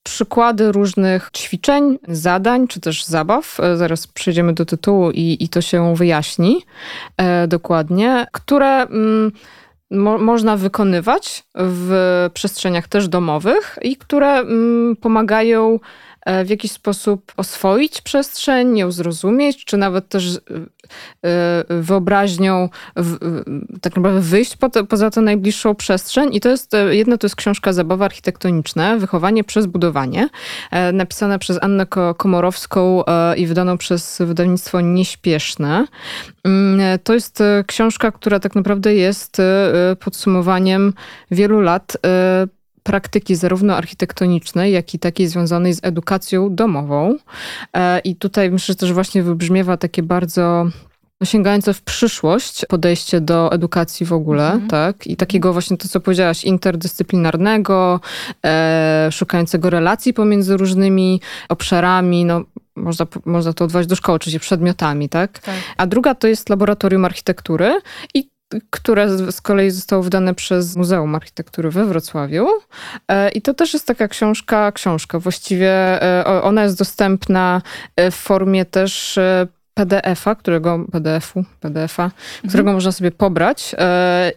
przykłady różnych ćwiczeń, zadań czy też zabaw. E, zaraz przejdziemy do tytułu i, i to się wyjaśni e, dokładnie, które mm, mo można wykonywać w przestrzeniach też domowych i które mm, pomagają w jakiś sposób oswoić przestrzeń, ją zrozumieć, czy nawet też e, e, wyobraźnią tak naprawdę wyjść po poza tę najbliższą przestrzeń. I to jest, jedno to jest książka Zabawa architektoniczna, Wychowanie przez budowanie, napisana przez Annę Komorowską i wydaną przez wydawnictwo Nieśpieszne. Mm, to jest książka, która tak naprawdę jest podsumowaniem wielu lat praktyki zarówno architektonicznej, jak i takiej związanej z edukacją domową. E, I tutaj myślę, że też właśnie wybrzmiewa takie bardzo sięgające w przyszłość podejście do edukacji w ogóle, mhm. tak? I takiego właśnie to, co powiedziałaś, interdyscyplinarnego, e, szukającego relacji pomiędzy różnymi obszarami, no można, można to odwołać do szkoły, czyli przedmiotami, tak? tak? A druga to jest laboratorium architektury i które z kolei zostało wydane przez Muzeum Architektury we Wrocławiu. E, I to też jest taka książka, książka. Właściwie e, ona jest dostępna e, w formie też PDF-a, którego PDF-u, PDF-a, mhm. którego można sobie pobrać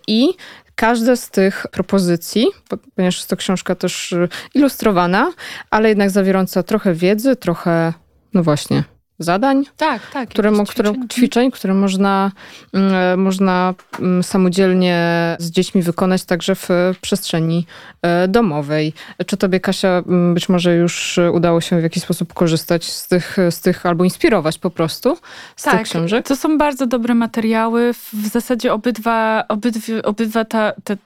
i każde z tych propozycji, ponieważ jest to książka też ilustrowana, ale jednak zawierająca trochę wiedzy, trochę, no właśnie, zadań, tak, tak, które, które, ćwiczeń, które można, mm, e, można mm, samodzielnie z dziećmi wykonać także w przestrzeni e, domowej. Czy tobie, Kasia, mm, być może już udało się w jakiś sposób korzystać z tych, z tych albo inspirować po prostu z tak, tych książek? to są bardzo dobre materiały. W zasadzie obydwa, obydwie, obydwa ta, te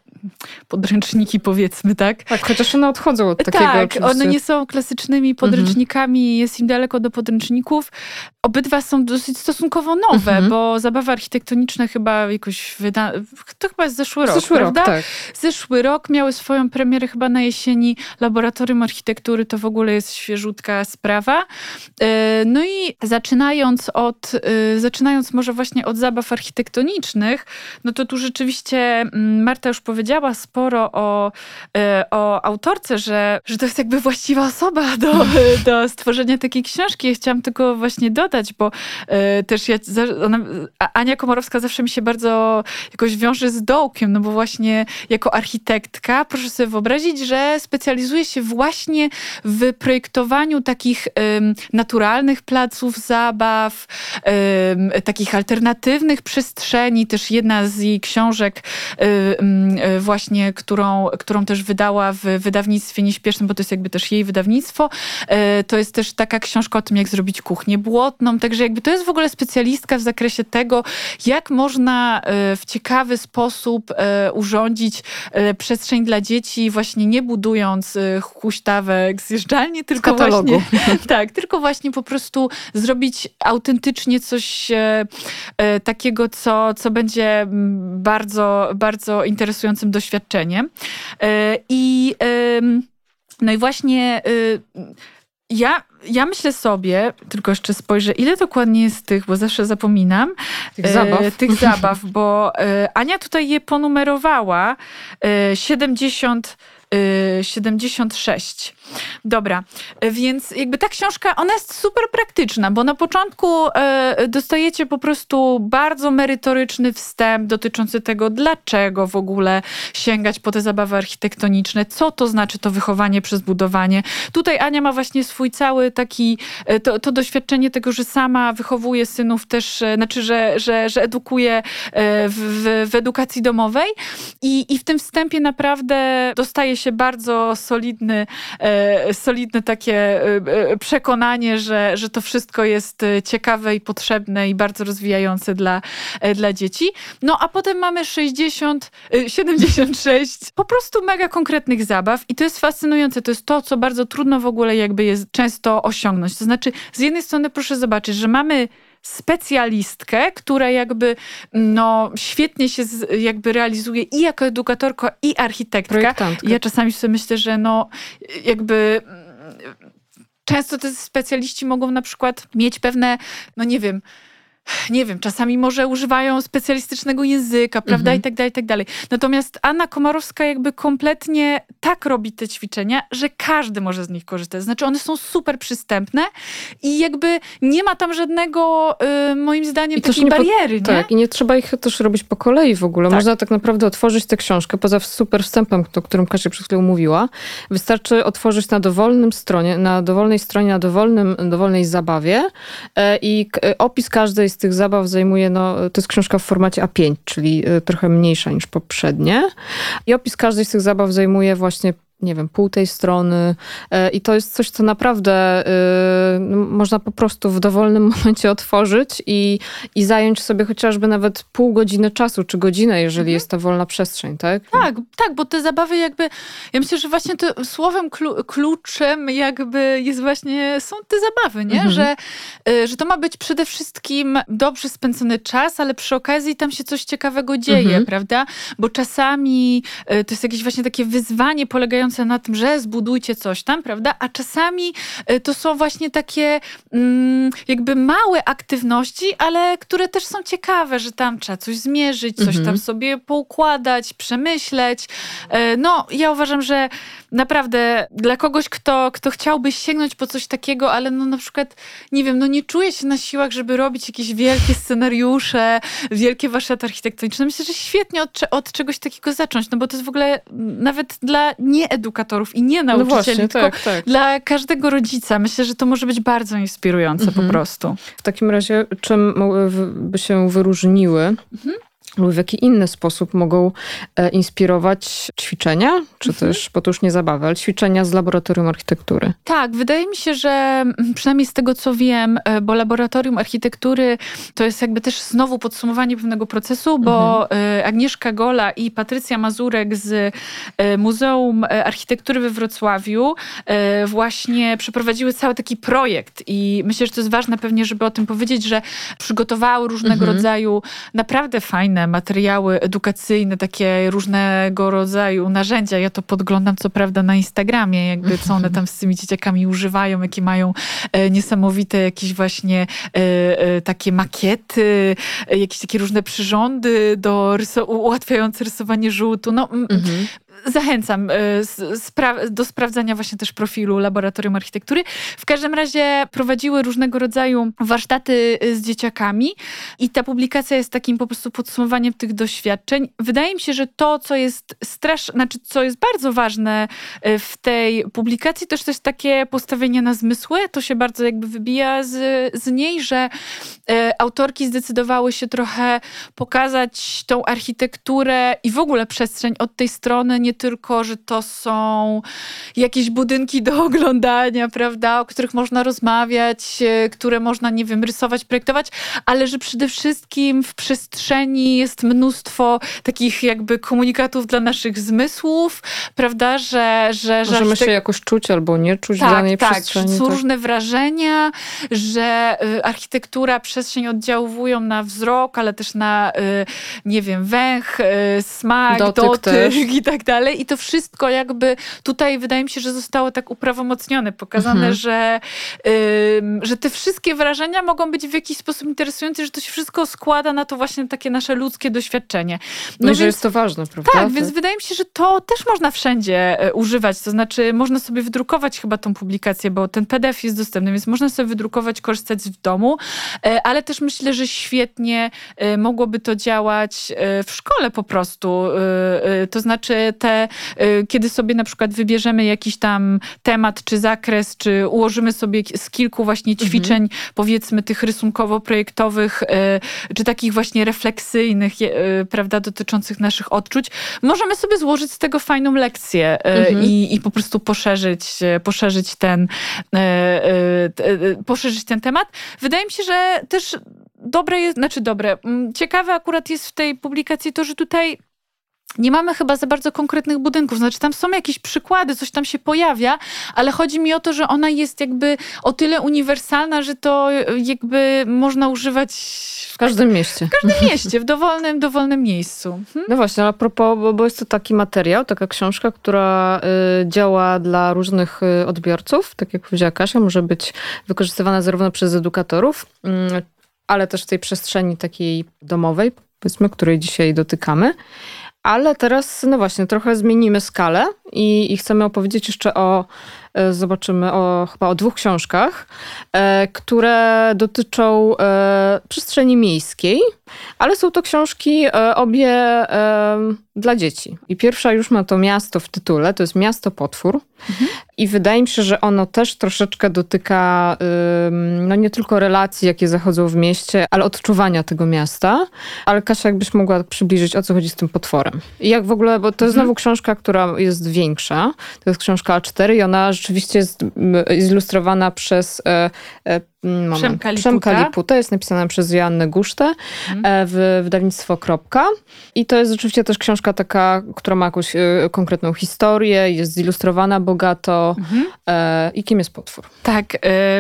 podręczniki, powiedzmy, tak? Tak, chociaż one odchodzą od takiego. Tak, oczywiście. one nie są klasycznymi mhm. podręcznikami, mhm. jest im daleko do podręczników. Obydwa są dosyć stosunkowo nowe, mhm. bo zabawa architektoniczna chyba jakoś wyda... To chyba jest zeszły rok, zeszły prawda? Rok, tak. Zeszły rok miały swoją premierę chyba na jesieni. Laboratorium Architektury to w ogóle jest świeżutka sprawa. E, no i zaczynając od, e, zaczynając może właśnie od zabaw architektonicznych, no to tu rzeczywiście mm, Marta już powiedziała, powiedziała sporo o, e, o autorce, że, że to jest jakby właściwa osoba do, *laughs* do stworzenia takiej książki. Ja chciałam tylko właśnie dodać, bo e, też ja, ona, Ania Komorowska zawsze mi się bardzo jakoś wiąże z dołkiem, no bo właśnie jako architektka, proszę sobie wyobrazić, że specjalizuje się właśnie w projektowaniu takich naturalnych placów zabaw, takich alternatywnych przestrzeni. Też jedna z jej książek właśnie, którą, którą też wydała w wydawnictwie nieśpiesznym, bo to jest jakby też jej wydawnictwo. E, to jest też taka książka o tym, jak zrobić kuchnię błotną. Także jakby to jest w ogóle specjalistka w zakresie tego, jak można e, w ciekawy sposób e, urządzić przestrzeń dla dzieci, właśnie nie budując huśtawek zjeżdżalni, tylko właśnie, *laughs* tak, tylko właśnie po prostu zrobić autentycznie coś takiego, co, co będzie bardzo, bardzo interesującym doświadczeniem. E, I, no i właśnie y, ja, ja myślę sobie, tylko jeszcze spojrzę, ile dokładnie jest tych, bo zawsze zapominam. Tych zabaw. E, tych zabaw, bo e, Ania tutaj je ponumerowała. E, 70 76. Dobra, więc jakby ta książka, ona jest super praktyczna, bo na początku e, dostajecie po prostu bardzo merytoryczny wstęp dotyczący tego, dlaczego w ogóle sięgać po te zabawy architektoniczne, co to znaczy to wychowanie przez budowanie. Tutaj Ania ma właśnie swój cały taki, to, to doświadczenie tego, że sama wychowuje synów też, znaczy, że, że, że edukuje w, w, w edukacji domowej i, i w tym wstępie naprawdę dostaje się bardzo solidny E, solidne takie e, e, przekonanie, że, że to wszystko jest ciekawe i potrzebne i bardzo rozwijające dla, dla dzieci. No a potem mamy 60, 76 po prostu mega konkretnych zabaw i to jest fascynujące. To jest to, co bardzo trudno w ogóle jakby jest często osiągnąć. To znaczy, z jednej strony proszę zobaczyć, że mamy specjalistkę, która jakby no, świetnie się z, jakby realizuje i jako edukatorka, i architektka. Ja czasami sobie myślę, że no jakby często te specjaliści mogą na przykład mieć pewne, no nie wiem, nie wiem, czasami może używają specjalistycznego języka, prawda, mhm. i tak dalej, i tak dalej. Natomiast Anna Komarowska jakby kompletnie tak robi te ćwiczenia, że każdy może z nich korzystać. Znaczy one są super przystępne i jakby nie ma tam żadnego, y, moim zdaniem, I takiej bariery, po, nie? Tak, i nie trzeba ich też robić po kolei w ogóle. Tak. Można tak naprawdę otworzyć tę książkę, poza super wstępem, o którym Kasia przed chwilą mówiła. Wystarczy otworzyć na dowolnym stronie, na dowolnej stronie, na dowolnym, dowolnej zabawie e, i opis każdej z tych zabaw zajmuje, no, to jest książka w formacie A5, czyli y, trochę mniejsza niż poprzednie. I opis każdej z tych zabaw zajmuje właśnie nie wiem, pół tej strony e, i to jest coś, co naprawdę y, no, można po prostu w dowolnym *laughs* momencie otworzyć i, i zająć sobie chociażby nawet pół godziny czasu, czy godzinę, jeżeli mhm. jest to wolna przestrzeń, tak? Tak, tak, bo te zabawy jakby, ja myślę, że właśnie to słowem kluczem jakby jest właśnie, są te zabawy, nie? Mhm. Że, y, że to ma być przede wszystkim dobrze spędzony czas, ale przy okazji tam się coś ciekawego dzieje, mhm. prawda? Bo czasami y, to jest jakieś właśnie takie wyzwanie polegające polegające na tym, że zbudujcie coś tam, prawda? A czasami y, to są właśnie takie mm, jakby małe aktywności, ale które też są ciekawe, że tam trzeba coś zmierzyć, coś mhm. tam sobie poukładać, przemyśleć. Y, no, ja uważam, że naprawdę dla kogoś, kto, kto chciałby sięgnąć po coś takiego, ale no na przykład, nie wiem, no nie czuje się na siłach, żeby robić jakieś wielkie scenariusze, wielkie warsztaty architektoniczne. Myślę, że świetnie od, od czegoś takiego zacząć, no bo to jest w ogóle nawet dla nieedukatorów i nie no nauczycieli, no właśnie, tylko tak, tak. dla każdego rodzica. Myślę, że to może być bardzo inspirujące mhm. po prostu. W takim razie, czym by się wyróżniły mhm lub w jaki inny sposób mogą e, inspirować ćwiczenia, czy mhm. też, bo to już nie zabawy, ale ćwiczenia z laboratorium architektury. Tak, wydaje mi się, że przynajmniej z tego co wiem, e, bo laboratorium architektury to jest jakby też znowu podsumowanie pewnego procesu, bo mhm. E, Agnieszka Gola i Patrycja Mazurek z Muzeum Architektury we Wrocławiu właśnie przeprowadziły cały taki projekt i myślę, że to jest ważne pewnie, żeby o tym powiedzieć, że przygotowały różnego mhm. rodzaju naprawdę fajne materiały edukacyjne, takie różnego rodzaju narzędzia. Ja to podglądam co prawda na Instagramie, jakby co one tam z tymi dzieciakami używają, jakie mają e, niesamowite jakieś właśnie e, e, takie makiety, jakieś takie różne przyrządy do ryso ułatwiające rysowanie żółtu. No, mhm zachęcam y, do sprawdzania właśnie też profilu Laboratorium Architektury. W każdym razie prowadziły różnego rodzaju warsztaty y, z dzieciakami i ta publikacja jest takim po prostu podsumowaniem tych doświadczeń. Wydaje mi się, że to, co jest straszne, znaczy co jest bardzo ważne y, w tej publikacji, też to jest takie postawienie na zmysły. To się bardzo jakby wybija z, z niej, że autorki zdecydowały się trochę pokazać tą architekturę i w ogóle przestrzeń od tej strony nie tylko, że to są jakieś budynki do *laughs* oglądania, prawda, o których można rozmawiać, e, które można, nie wiem, rysować, projektować, ale że przede wszystkim w przestrzeni jest mnóstwo takich jakby komunikatów dla naszych zmysłów, prawda, że... że Możemy się jakoś czuć albo nie czuć tak, w danej tak, przestrzeni. Są tak, różne wrażenia, że y, architektura, przestrzeń oddziałują na wzrok, ale też na, y, nie wiem, węch, y, smak, dotyk, dotyk i tak dalej dalej. I to wszystko jakby tutaj wydaje mi się, że zostało tak uprawomocnione, pokazane, mhm. że, że te wszystkie wrażenia mogą być w jakiś sposób interesujące, że to się wszystko składa na to właśnie takie nasze ludzkie doświadczenie. No, no więc, że jest to ważne, prawda? Tak, tak, więc wydaje mi się, że to też można wszędzie e, używać. To znaczy, można sobie wydrukować chyba tą publikację, bo ten PDF jest dostępny, więc można sobie wydrukować, korzystać w domu, e, ale też myślę, że świetnie e, mogłoby to działać w szkole po prostu. To znaczy, te, kiedy sobie na przykład wybierzemy jakiś tam temat, czy zakres, czy ułożymy sobie z kilku właśnie mhm. ćwiczeń, mhm. powiedzmy tych rysunkowo-projektowych, czy takich właśnie refleksyjnych, prawda, dotyczących naszych odczuć, możemy sobie złożyć z tego fajną lekcję mhm. i, i po prostu poszerzyć, poszerzyć ten, poszerzyć ten temat. Wydaje mi się, że też dobre jest, znaczy dobre, ciekawe akurat jest w tej publikacji to, że tutaj nie mamy chyba za bardzo konkretnych budynków. Znaczy, tam są jakieś przykłady, coś tam się pojawia, ale chodzi mi o to, że ona jest jakby o tyle uniwersalna, że to jakby można używać w każdym mieście. W każdym mieście, w dowolnym, dowolnym miejscu. Hm? No właśnie, a propos, bo, bo jest to taki materiał, taka książka, która y, działa dla różnych y, odbiorców. Tak jak powiedziała Kasia, może być wykorzystywana zarówno przez edukatorów, y, ale też w tej przestrzeni takiej domowej, powiedzmy, której dzisiaj dotykamy. Ale teraz, no właśnie, trochę zmienimy skalę i, i chcemy opowiedzieć jeszcze o E, zobaczymy o, chyba o dwóch książkach, e, które dotyczą e, przestrzeni miejskiej, ale są to książki obie dla dzieci. I pierwsza już ma to miasto w tytule, to jest Miasto Potwór. Mhm. I wydaje mi się, że ono też troszeczkę dotyka no nie tylko relacji, jakie zachodzą w mieście, ale odczuwania tego miasta. Ale Kasia, jakbyś mogła przybliżyć, o co chodzi z tym potworem. I jak w ogóle, bo to jest mhm. znowu książka, która jest większa. To jest książka A4 i ona rzeczywiście jest zilustrowana przez e, e, moment, Przemka Liputa. Przemka Liputa. Jest napisana przez Joannę Gusztę mhm. w wydawnictwo Kropka. I to jest rzeczywiście też książka taka, która ma jakąś konkretną historię, jest zilustrowana bogato. Mhm. I kim jest potwór? Tak,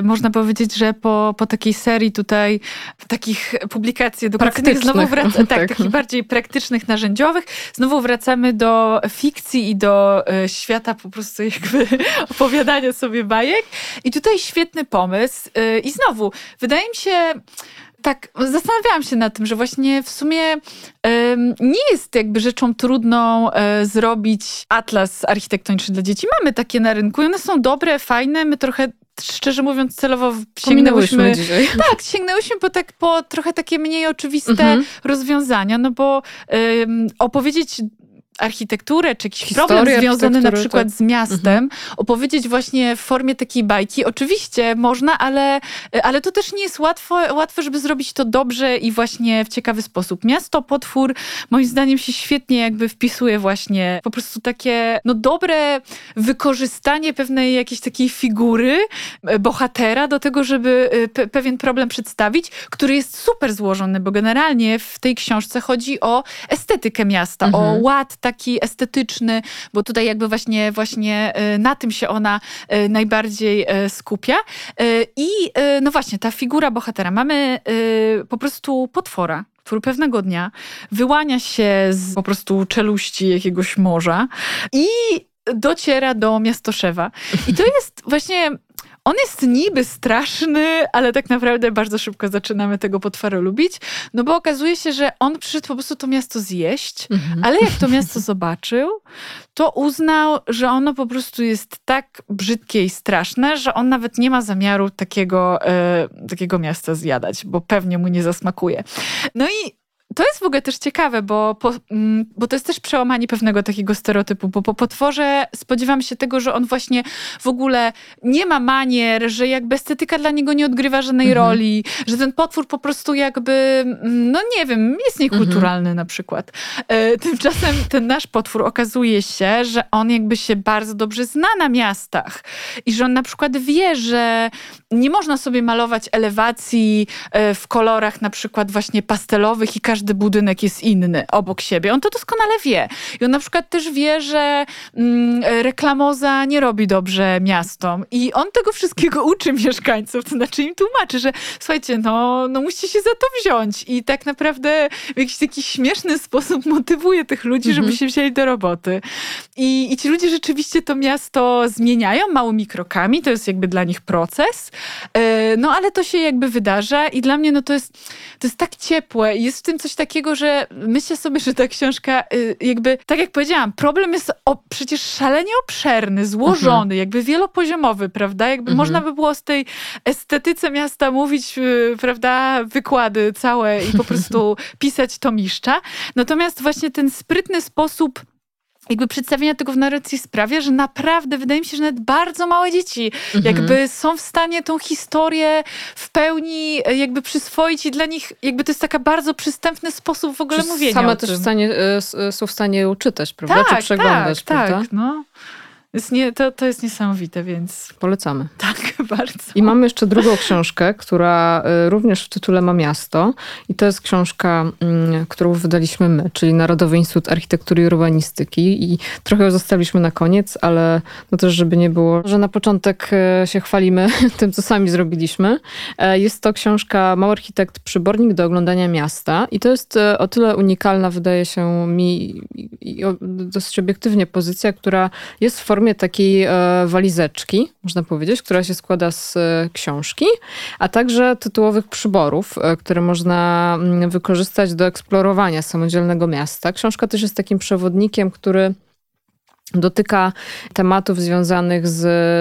można powiedzieć, że po, po takiej serii tutaj takich publikacji edukacyjnych znowu wraca, *laughs* tak, tak, takich bardziej praktycznych, narzędziowych, znowu wracamy do fikcji i do świata po prostu jakby *laughs* opowiadania sobie bajek. I tutaj świetny pomysł. I znowu, wydaje mi się, tak, zastanawiałam się nad tym, że właśnie w sumie um, nie jest jakby rzeczą trudną um, zrobić atlas architektoniczny dla dzieci. Mamy takie na rynku i one są dobre, fajne. My trochę szczerze mówiąc, celowo sięgnęłyśmy. Dzisiaj. *laughs* Tak, sięgnęłyśmy po, tak, po trochę takie mniej oczywiste mhm. rozwiązania, no bo um, opowiedzieć architekturę, czy jakiś Historię problem związany na przykład tak. z miastem, mhm. opowiedzieć właśnie w formie takiej bajki. Oczywiście można, ale, ale to też nie jest łatwo, łatwe, żeby zrobić to dobrze i właśnie w ciekawy sposób. Miasto, potwór, moim zdaniem się świetnie jakby wpisuje właśnie po prostu takie no dobre wykorzystanie pewnej jakiejś takiej figury, e, bohatera do tego, żeby e, pe pewien problem przedstawić, który jest super złożony, bo generalnie w tej książce chodzi o estetykę miasta, mhm. o ład taki estetyczny, bo tutaj jakby właśnie, właśnie e, na tym się ona e, najbardziej e, skupia. I no właśnie, ta figura bohatera. Mamy po prostu potwora, który pewnego dnia wyłania się z po prostu czeluści jakiegoś morza i dociera do miastoszewa. I to jest właśnie on jest niby straszny, ale tak naprawdę bardzo szybko zaczynamy tego potwora lubić, no bo okazuje się, że on przyszedł po prostu to miasto zjeść, mhm. ale jak to miasto *laughs* zobaczył, to uznał, że ono po prostu jest tak brzydkie i straszne, że on nawet nie ma zamiaru takiego, e, takiego miasta zjadać, bo pewnie mu nie zasmakuje. No i to jest w ogóle też ciekawe, bo, po, mm, bo to jest też przełamanie pewnego takiego stereotypu, bo po potworze spodziewam się tego, że on właśnie w ogóle nie ma manier, że jakby estetyka dla niego nie odgrywa żadnej mhm. roli, że ten potwór po prostu jakby, mm, no nie wiem, jest niekulturalny mhm. na przykład. E, tymczasem ten nasz potwór okazuje się, że on jakby się bardzo dobrze zna na miastach i że on na przykład wie, że nie można sobie malować elewacji e, w kolorach na przykład właśnie pastelowych i każdy budynek jest inny obok siebie. On to doskonale wie. I on na przykład też wie, że mm, reklamoza nie robi dobrze miastom. I on tego wszystkiego *laughs* uczy mieszkańców, to znaczy im tłumaczy, że słuchajcie, no, no musicie się za to wziąć. I tak naprawdę w jakiś taki śmieszny sposób motywuje tych ludzi, żeby mhm. się wzięli do roboty. I, I ci ludzie rzeczywiście to miasto zmieniają małymi krokami. To jest jakby dla nich proces. E, no ale to się jakby wydarza i dla mnie no to jest, to jest tak ciepłe. Jest w tym coś takiego, że myślę sobie, że ta książka y, jakby, tak jak powiedziałam, problem jest o, przecież szalenie obszerny, złożony, mhm. jakby wielopoziomowy, prawda? Jakby mhm. można by było z tej estetyce miasta mówić, y, prawda, wykłady całe i po *laughs* prostu pisać tomiszcza. Natomiast właśnie ten sprytny sposób jakby przedstawienia tego w narracji sprawia, że naprawdę wydaje mi się, że nawet bardzo małe dzieci mhm. jakby są w stanie tą historię w pełni e, jakby przyswoić i dla nich jakby to jest taka bardzo przystępny sposób w ogóle Czy mówienia Same też w stanie, e, są w stanie uczytać, prawda? Tak, Czy przeglądać, tak, prawda? Tak, no. Jest nie, to, to jest niesamowite, więc. Polecamy. Tak, *laughs* bardzo. I mamy jeszcze drugą książkę, która y, również w tytule ma miasto. I to jest książka, mm, którą wydaliśmy my, czyli Narodowy Instytut Architektury i Urbanistyki. I trochę ją zostawiliśmy na koniec, ale no też, żeby nie było, że na początek y, się chwalimy *laughs* tym, co sami zrobiliśmy. E, jest to książka Mały Architekt Przybornik do oglądania miasta. I to jest y, o tyle unikalna, wydaje się mi, i dosyć obiektywnie pozycja, która jest w formie formie takiej e, walizeczki, można powiedzieć, która się składa z e, książki, a także tytułowych przyborów, e, które można mm, wykorzystać do eksplorowania samodzielnego miasta. Książka też jest takim przewodnikiem, który dotyka tematów związanych z,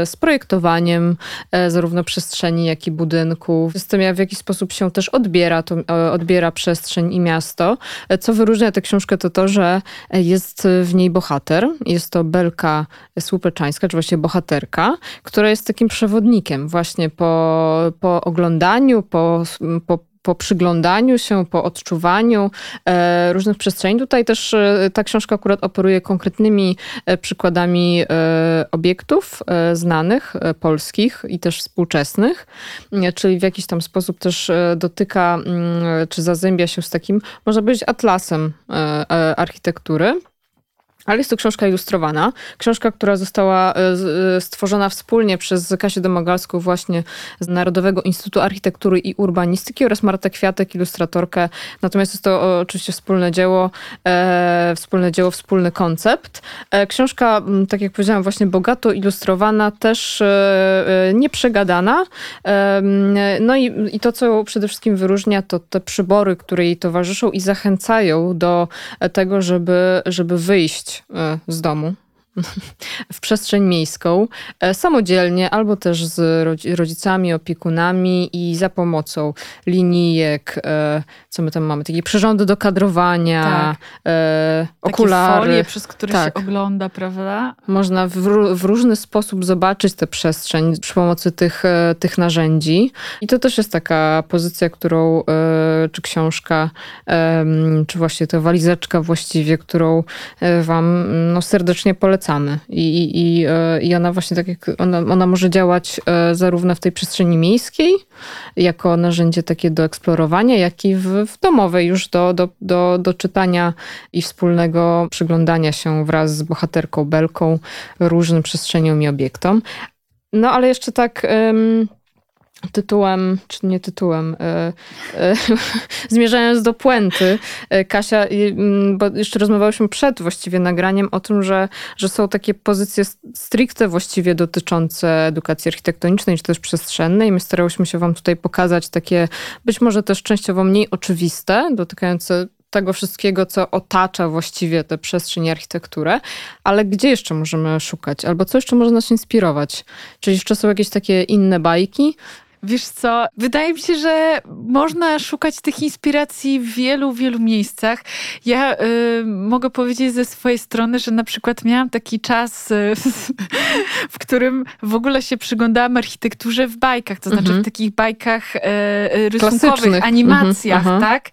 z projektowaniem e, zarówno przestrzeni, jak i budynków. Z tym, jak w jaki sposób się też odbiera, to, e, odbiera przestrzeń i miasto. E, co wyróżnia tę książkę, to to, że jest w niej bohater. Jest to Belka Słupeczańska, czy właściwie bohaterka, która jest takim przewodnikiem właśnie po, po oglądaniu, po, po po przyglądaniu się, po odczuwaniu e, różnych przestrzeni. Tutaj też e, ta książka akurat operuje konkretnymi e, przykładami obiektów znanych, polskich i też współczesnych, czyli w jakiś tam sposób też dotyka, mm, czy zazębia się z takim, można powiedzieć, atlasem architektury. Ale jest to książka ilustrowana. Książka, która została e, e, stworzona wspólnie przez Kasię Domagalską właśnie z Narodowego Instytutu Architektury i Urbanistyki oraz Martę Kwiatek, ilustratorkę. Natomiast jest to oczywiście wspólne dzieło, e, wspólne dzieło, wspólny koncept. E, książka, tak jak powiedziałam, właśnie bogato ilustrowana, też e, e, nieprzegadana. no i, i to, co przede wszystkim wyróżnia, to te przybory, które jej towarzyszą i zachęcają do tego, żeby, żeby wyjść E, z domu w przestrzeń miejską e, samodzielnie albo też z rodzicami, opiekunami i za pomocą linijek, e, co my tam mamy, takie przyrządy do kadrowania, tak. okulary. Takie folie, przez które tak. się ogląda, prawda? Można w, w, różny sposób zobaczyć tę przestrzeń przy pomocy tych, tych narzędzi. I to też jest taka pozycja, którą, czy książka, czy właśnie ta walizeczka właściwie, którą wam no, serdecznie polecam polecamy. I, i, i ona właśnie tak jak ona, ona może działać e, zarówno w tej przestrzeni miejskiej, jako narzędzie takie do eksplorowania, jak i w, w domowej już do, do, do, do czytania i wspólnego przyglądania się wraz z bohaterką Belką różnym przestrzeniom i obiektom. No ale jeszcze tak tytułem, czy nie tytułem, e, e, *laughs* zmierzając do puenty, e, Kasia, mm, bo jeszcze rozmawiałyśmy przed właściwie nagraniem o tym, że, że są takie pozycje stricte właściwie dotyczące edukacji architektonicznej, czy też przestrzennej. My starałyśmy się wam tutaj pokazać takie być może też częściowo mniej oczywiste, dotykające tego wszystkiego, co otacza właściwie tę przestrzeń i architekturę, ale gdzie jeszcze możemy szukać? Albo co jeszcze może nas inspirować? Czy jeszcze są jakieś takie inne bajki, Wiesz co, wydaje mi się, że można szukać tych inspiracji w wielu, wielu miejscach. Ja y, mogę powiedzieć ze swojej strony, że na przykład miałam taki czas, y, *laughs* w którym w ogóle się przyglądałam architekturze w bajkach, to znaczy w mhm. takich bajkach y, y rysunkowych, animacjach, mhm, tak?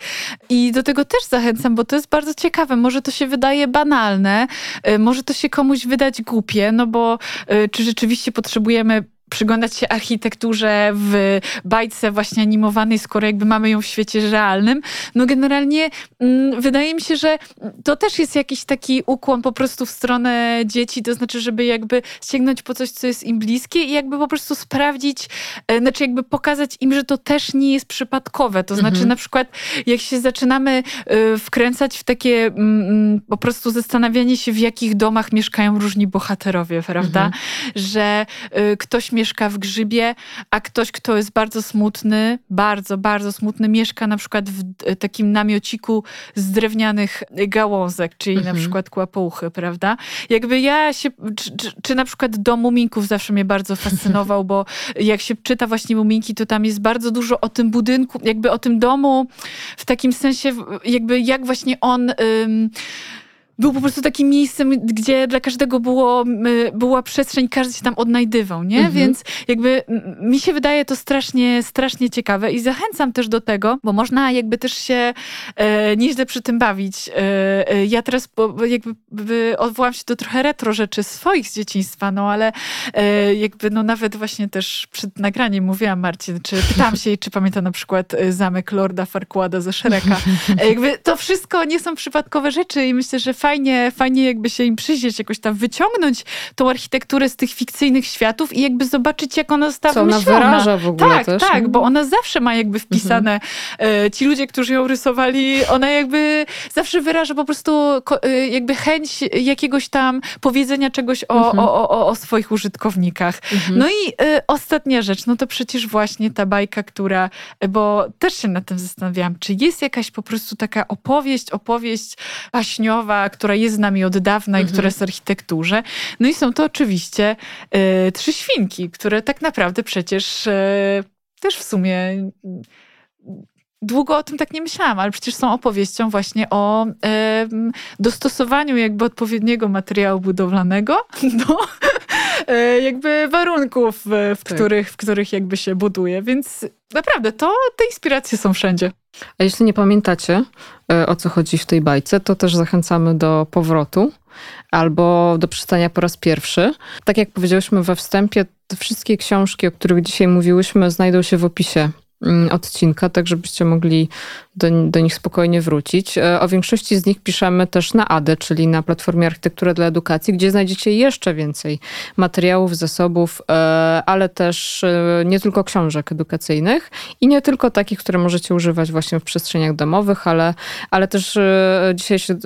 I do tego też zachęcam, bo to jest bardzo ciekawe. Może to się wydaje banalne, y, może to się komuś wydać głupie, no bo y, czy rzeczywiście potrzebujemy przyglądać się architekturze w bajce właśnie animowanej, skoro jakby mamy ją w świecie realnym. No generalnie mm, wydaje mi się, że to też jest jakiś taki ukłon po prostu w stronę dzieci, to znaczy, żeby jakby sięgnąć po coś, co jest im bliskie i jakby po prostu sprawdzić, e, znaczy jakby pokazać im, że to też nie jest przypadkowe. To znaczy mhm. na przykład jak się zaczynamy e, wkręcać w takie mm, mm, po prostu zastanawianie się, w jakich domach mieszkają różni bohaterowie, prawda? Mhm. Że e, ktoś mieszka w grzybie, a ktoś, kto jest bardzo smutny, bardzo, bardzo smutny, mieszka na przykład w takim namiociku z drewnianych gałązek, czyli mhm. na przykład kłapouchy, prawda? Jakby ja się, czy, czy, czy na przykład dom muminków zawsze mnie bardzo *laughs* fascynował, bo jak się czyta właśnie muminki, to tam jest bardzo dużo o tym budynku, jakby o tym domu, w takim sensie jakby jak właśnie on... Ym, był po prostu takim miejscem, gdzie dla każdego było, była przestrzeń, każdy się tam odnajdywał, nie? Mhm. Więc jakby mi się wydaje to strasznie, strasznie ciekawe i zachęcam też do tego, bo można jakby też się e, nieźle przy tym bawić. E, e, ja teraz jakby odwołam się do trochę retro rzeczy swoich z dzieciństwa, no ale e, jakby no nawet właśnie też przed nagraniem mówiłam Marcin, czy pytałam się czy pamięta na przykład e, zamek Lorda Farquada ze Szereka. E, jakby to wszystko nie są przypadkowe rzeczy i myślę, że fajnie fajnie, fajnie jakby się im przyjrzeć, jakoś tam wyciągnąć tą architekturę z tych fikcyjnych światów i jakby zobaczyć, jak ona została Co ona wyraża w ogóle tak, też. Tak, bo ona zawsze ma jakby wpisane, mhm. ci ludzie, którzy ją rysowali, ona jakby zawsze wyraża po prostu e, jakby chęć jakiegoś tam powiedzenia czegoś o, mhm. o, o, o swoich użytkownikach. Mhm. No i y, ostatnia rzecz, no to przecież właśnie ta bajka, która, bo też się nad tym zastanawiałam, czy jest jakaś po prostu taka opowieść, opowieść baśniowa, która jest z nami od dawna mhm. i która jest w architekturze. No i są to oczywiście e, trzy świnki, które tak naprawdę przecież e, też w sumie długo o tym tak nie myślałam, ale przecież są opowieścią właśnie o e, dostosowaniu jakby odpowiedniego materiału budowlanego *laughs* do jakby warunków, w, tak. których, w których jakby się buduje. Więc naprawdę to te inspiracje są wszędzie. A jeśli nie pamiętacie, e, o co chodzi w tej bajce, to też zachęcamy do powrotu albo do przeczytania po raz pierwszy. Tak jak powiedziałyśmy we wstępie, wszystkie książki, o których dzisiaj mówiłyśmy, znajdą się w opisie odcinka, tak żebyście mogli do, do nich spokojnie wrócić. E, o większości z nich piszemy też na ADE, czyli na Platformie Architektura dla Edukacji, gdzie znajdziecie jeszcze więcej materiałów, zasobów, e, ale też e, nie tylko książek edukacyjnych i nie tylko takich, które możecie używać właśnie w przestrzeniach domowych, ale, ale też dzisiaj się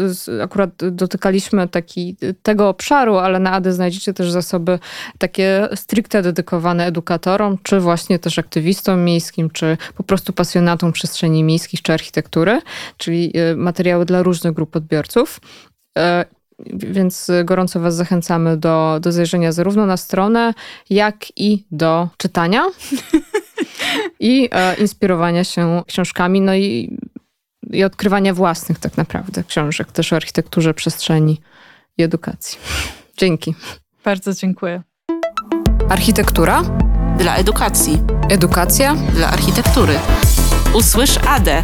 akurat dotykaliśmy taki, tego obszaru, ale na ADE znajdziecie też zasoby takie stricte dedykowane edukatorom, czy właśnie też aktywistom miejskim, czy po prostu pasjonatom przestrzeni miejskich, czy architektury, czyli e, materiały dla różnych grup odbiorców. E, więc gorąco Was zachęcamy do, do zajrzenia zarówno na stronę, jak i do czytania *laughs* i e, inspirowania się książkami, no i, i odkrywania własnych tak naprawdę książek też o architekturze przestrzeni i edukacji. Dzięki. Bardzo dziękuję. Architektura dla edukacji. Edukacja dla architektury. Usłysz ADE.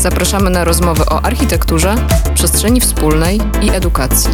Zapraszamy na rozmowy o architekturze, przestrzeni wspólnej i edukacji.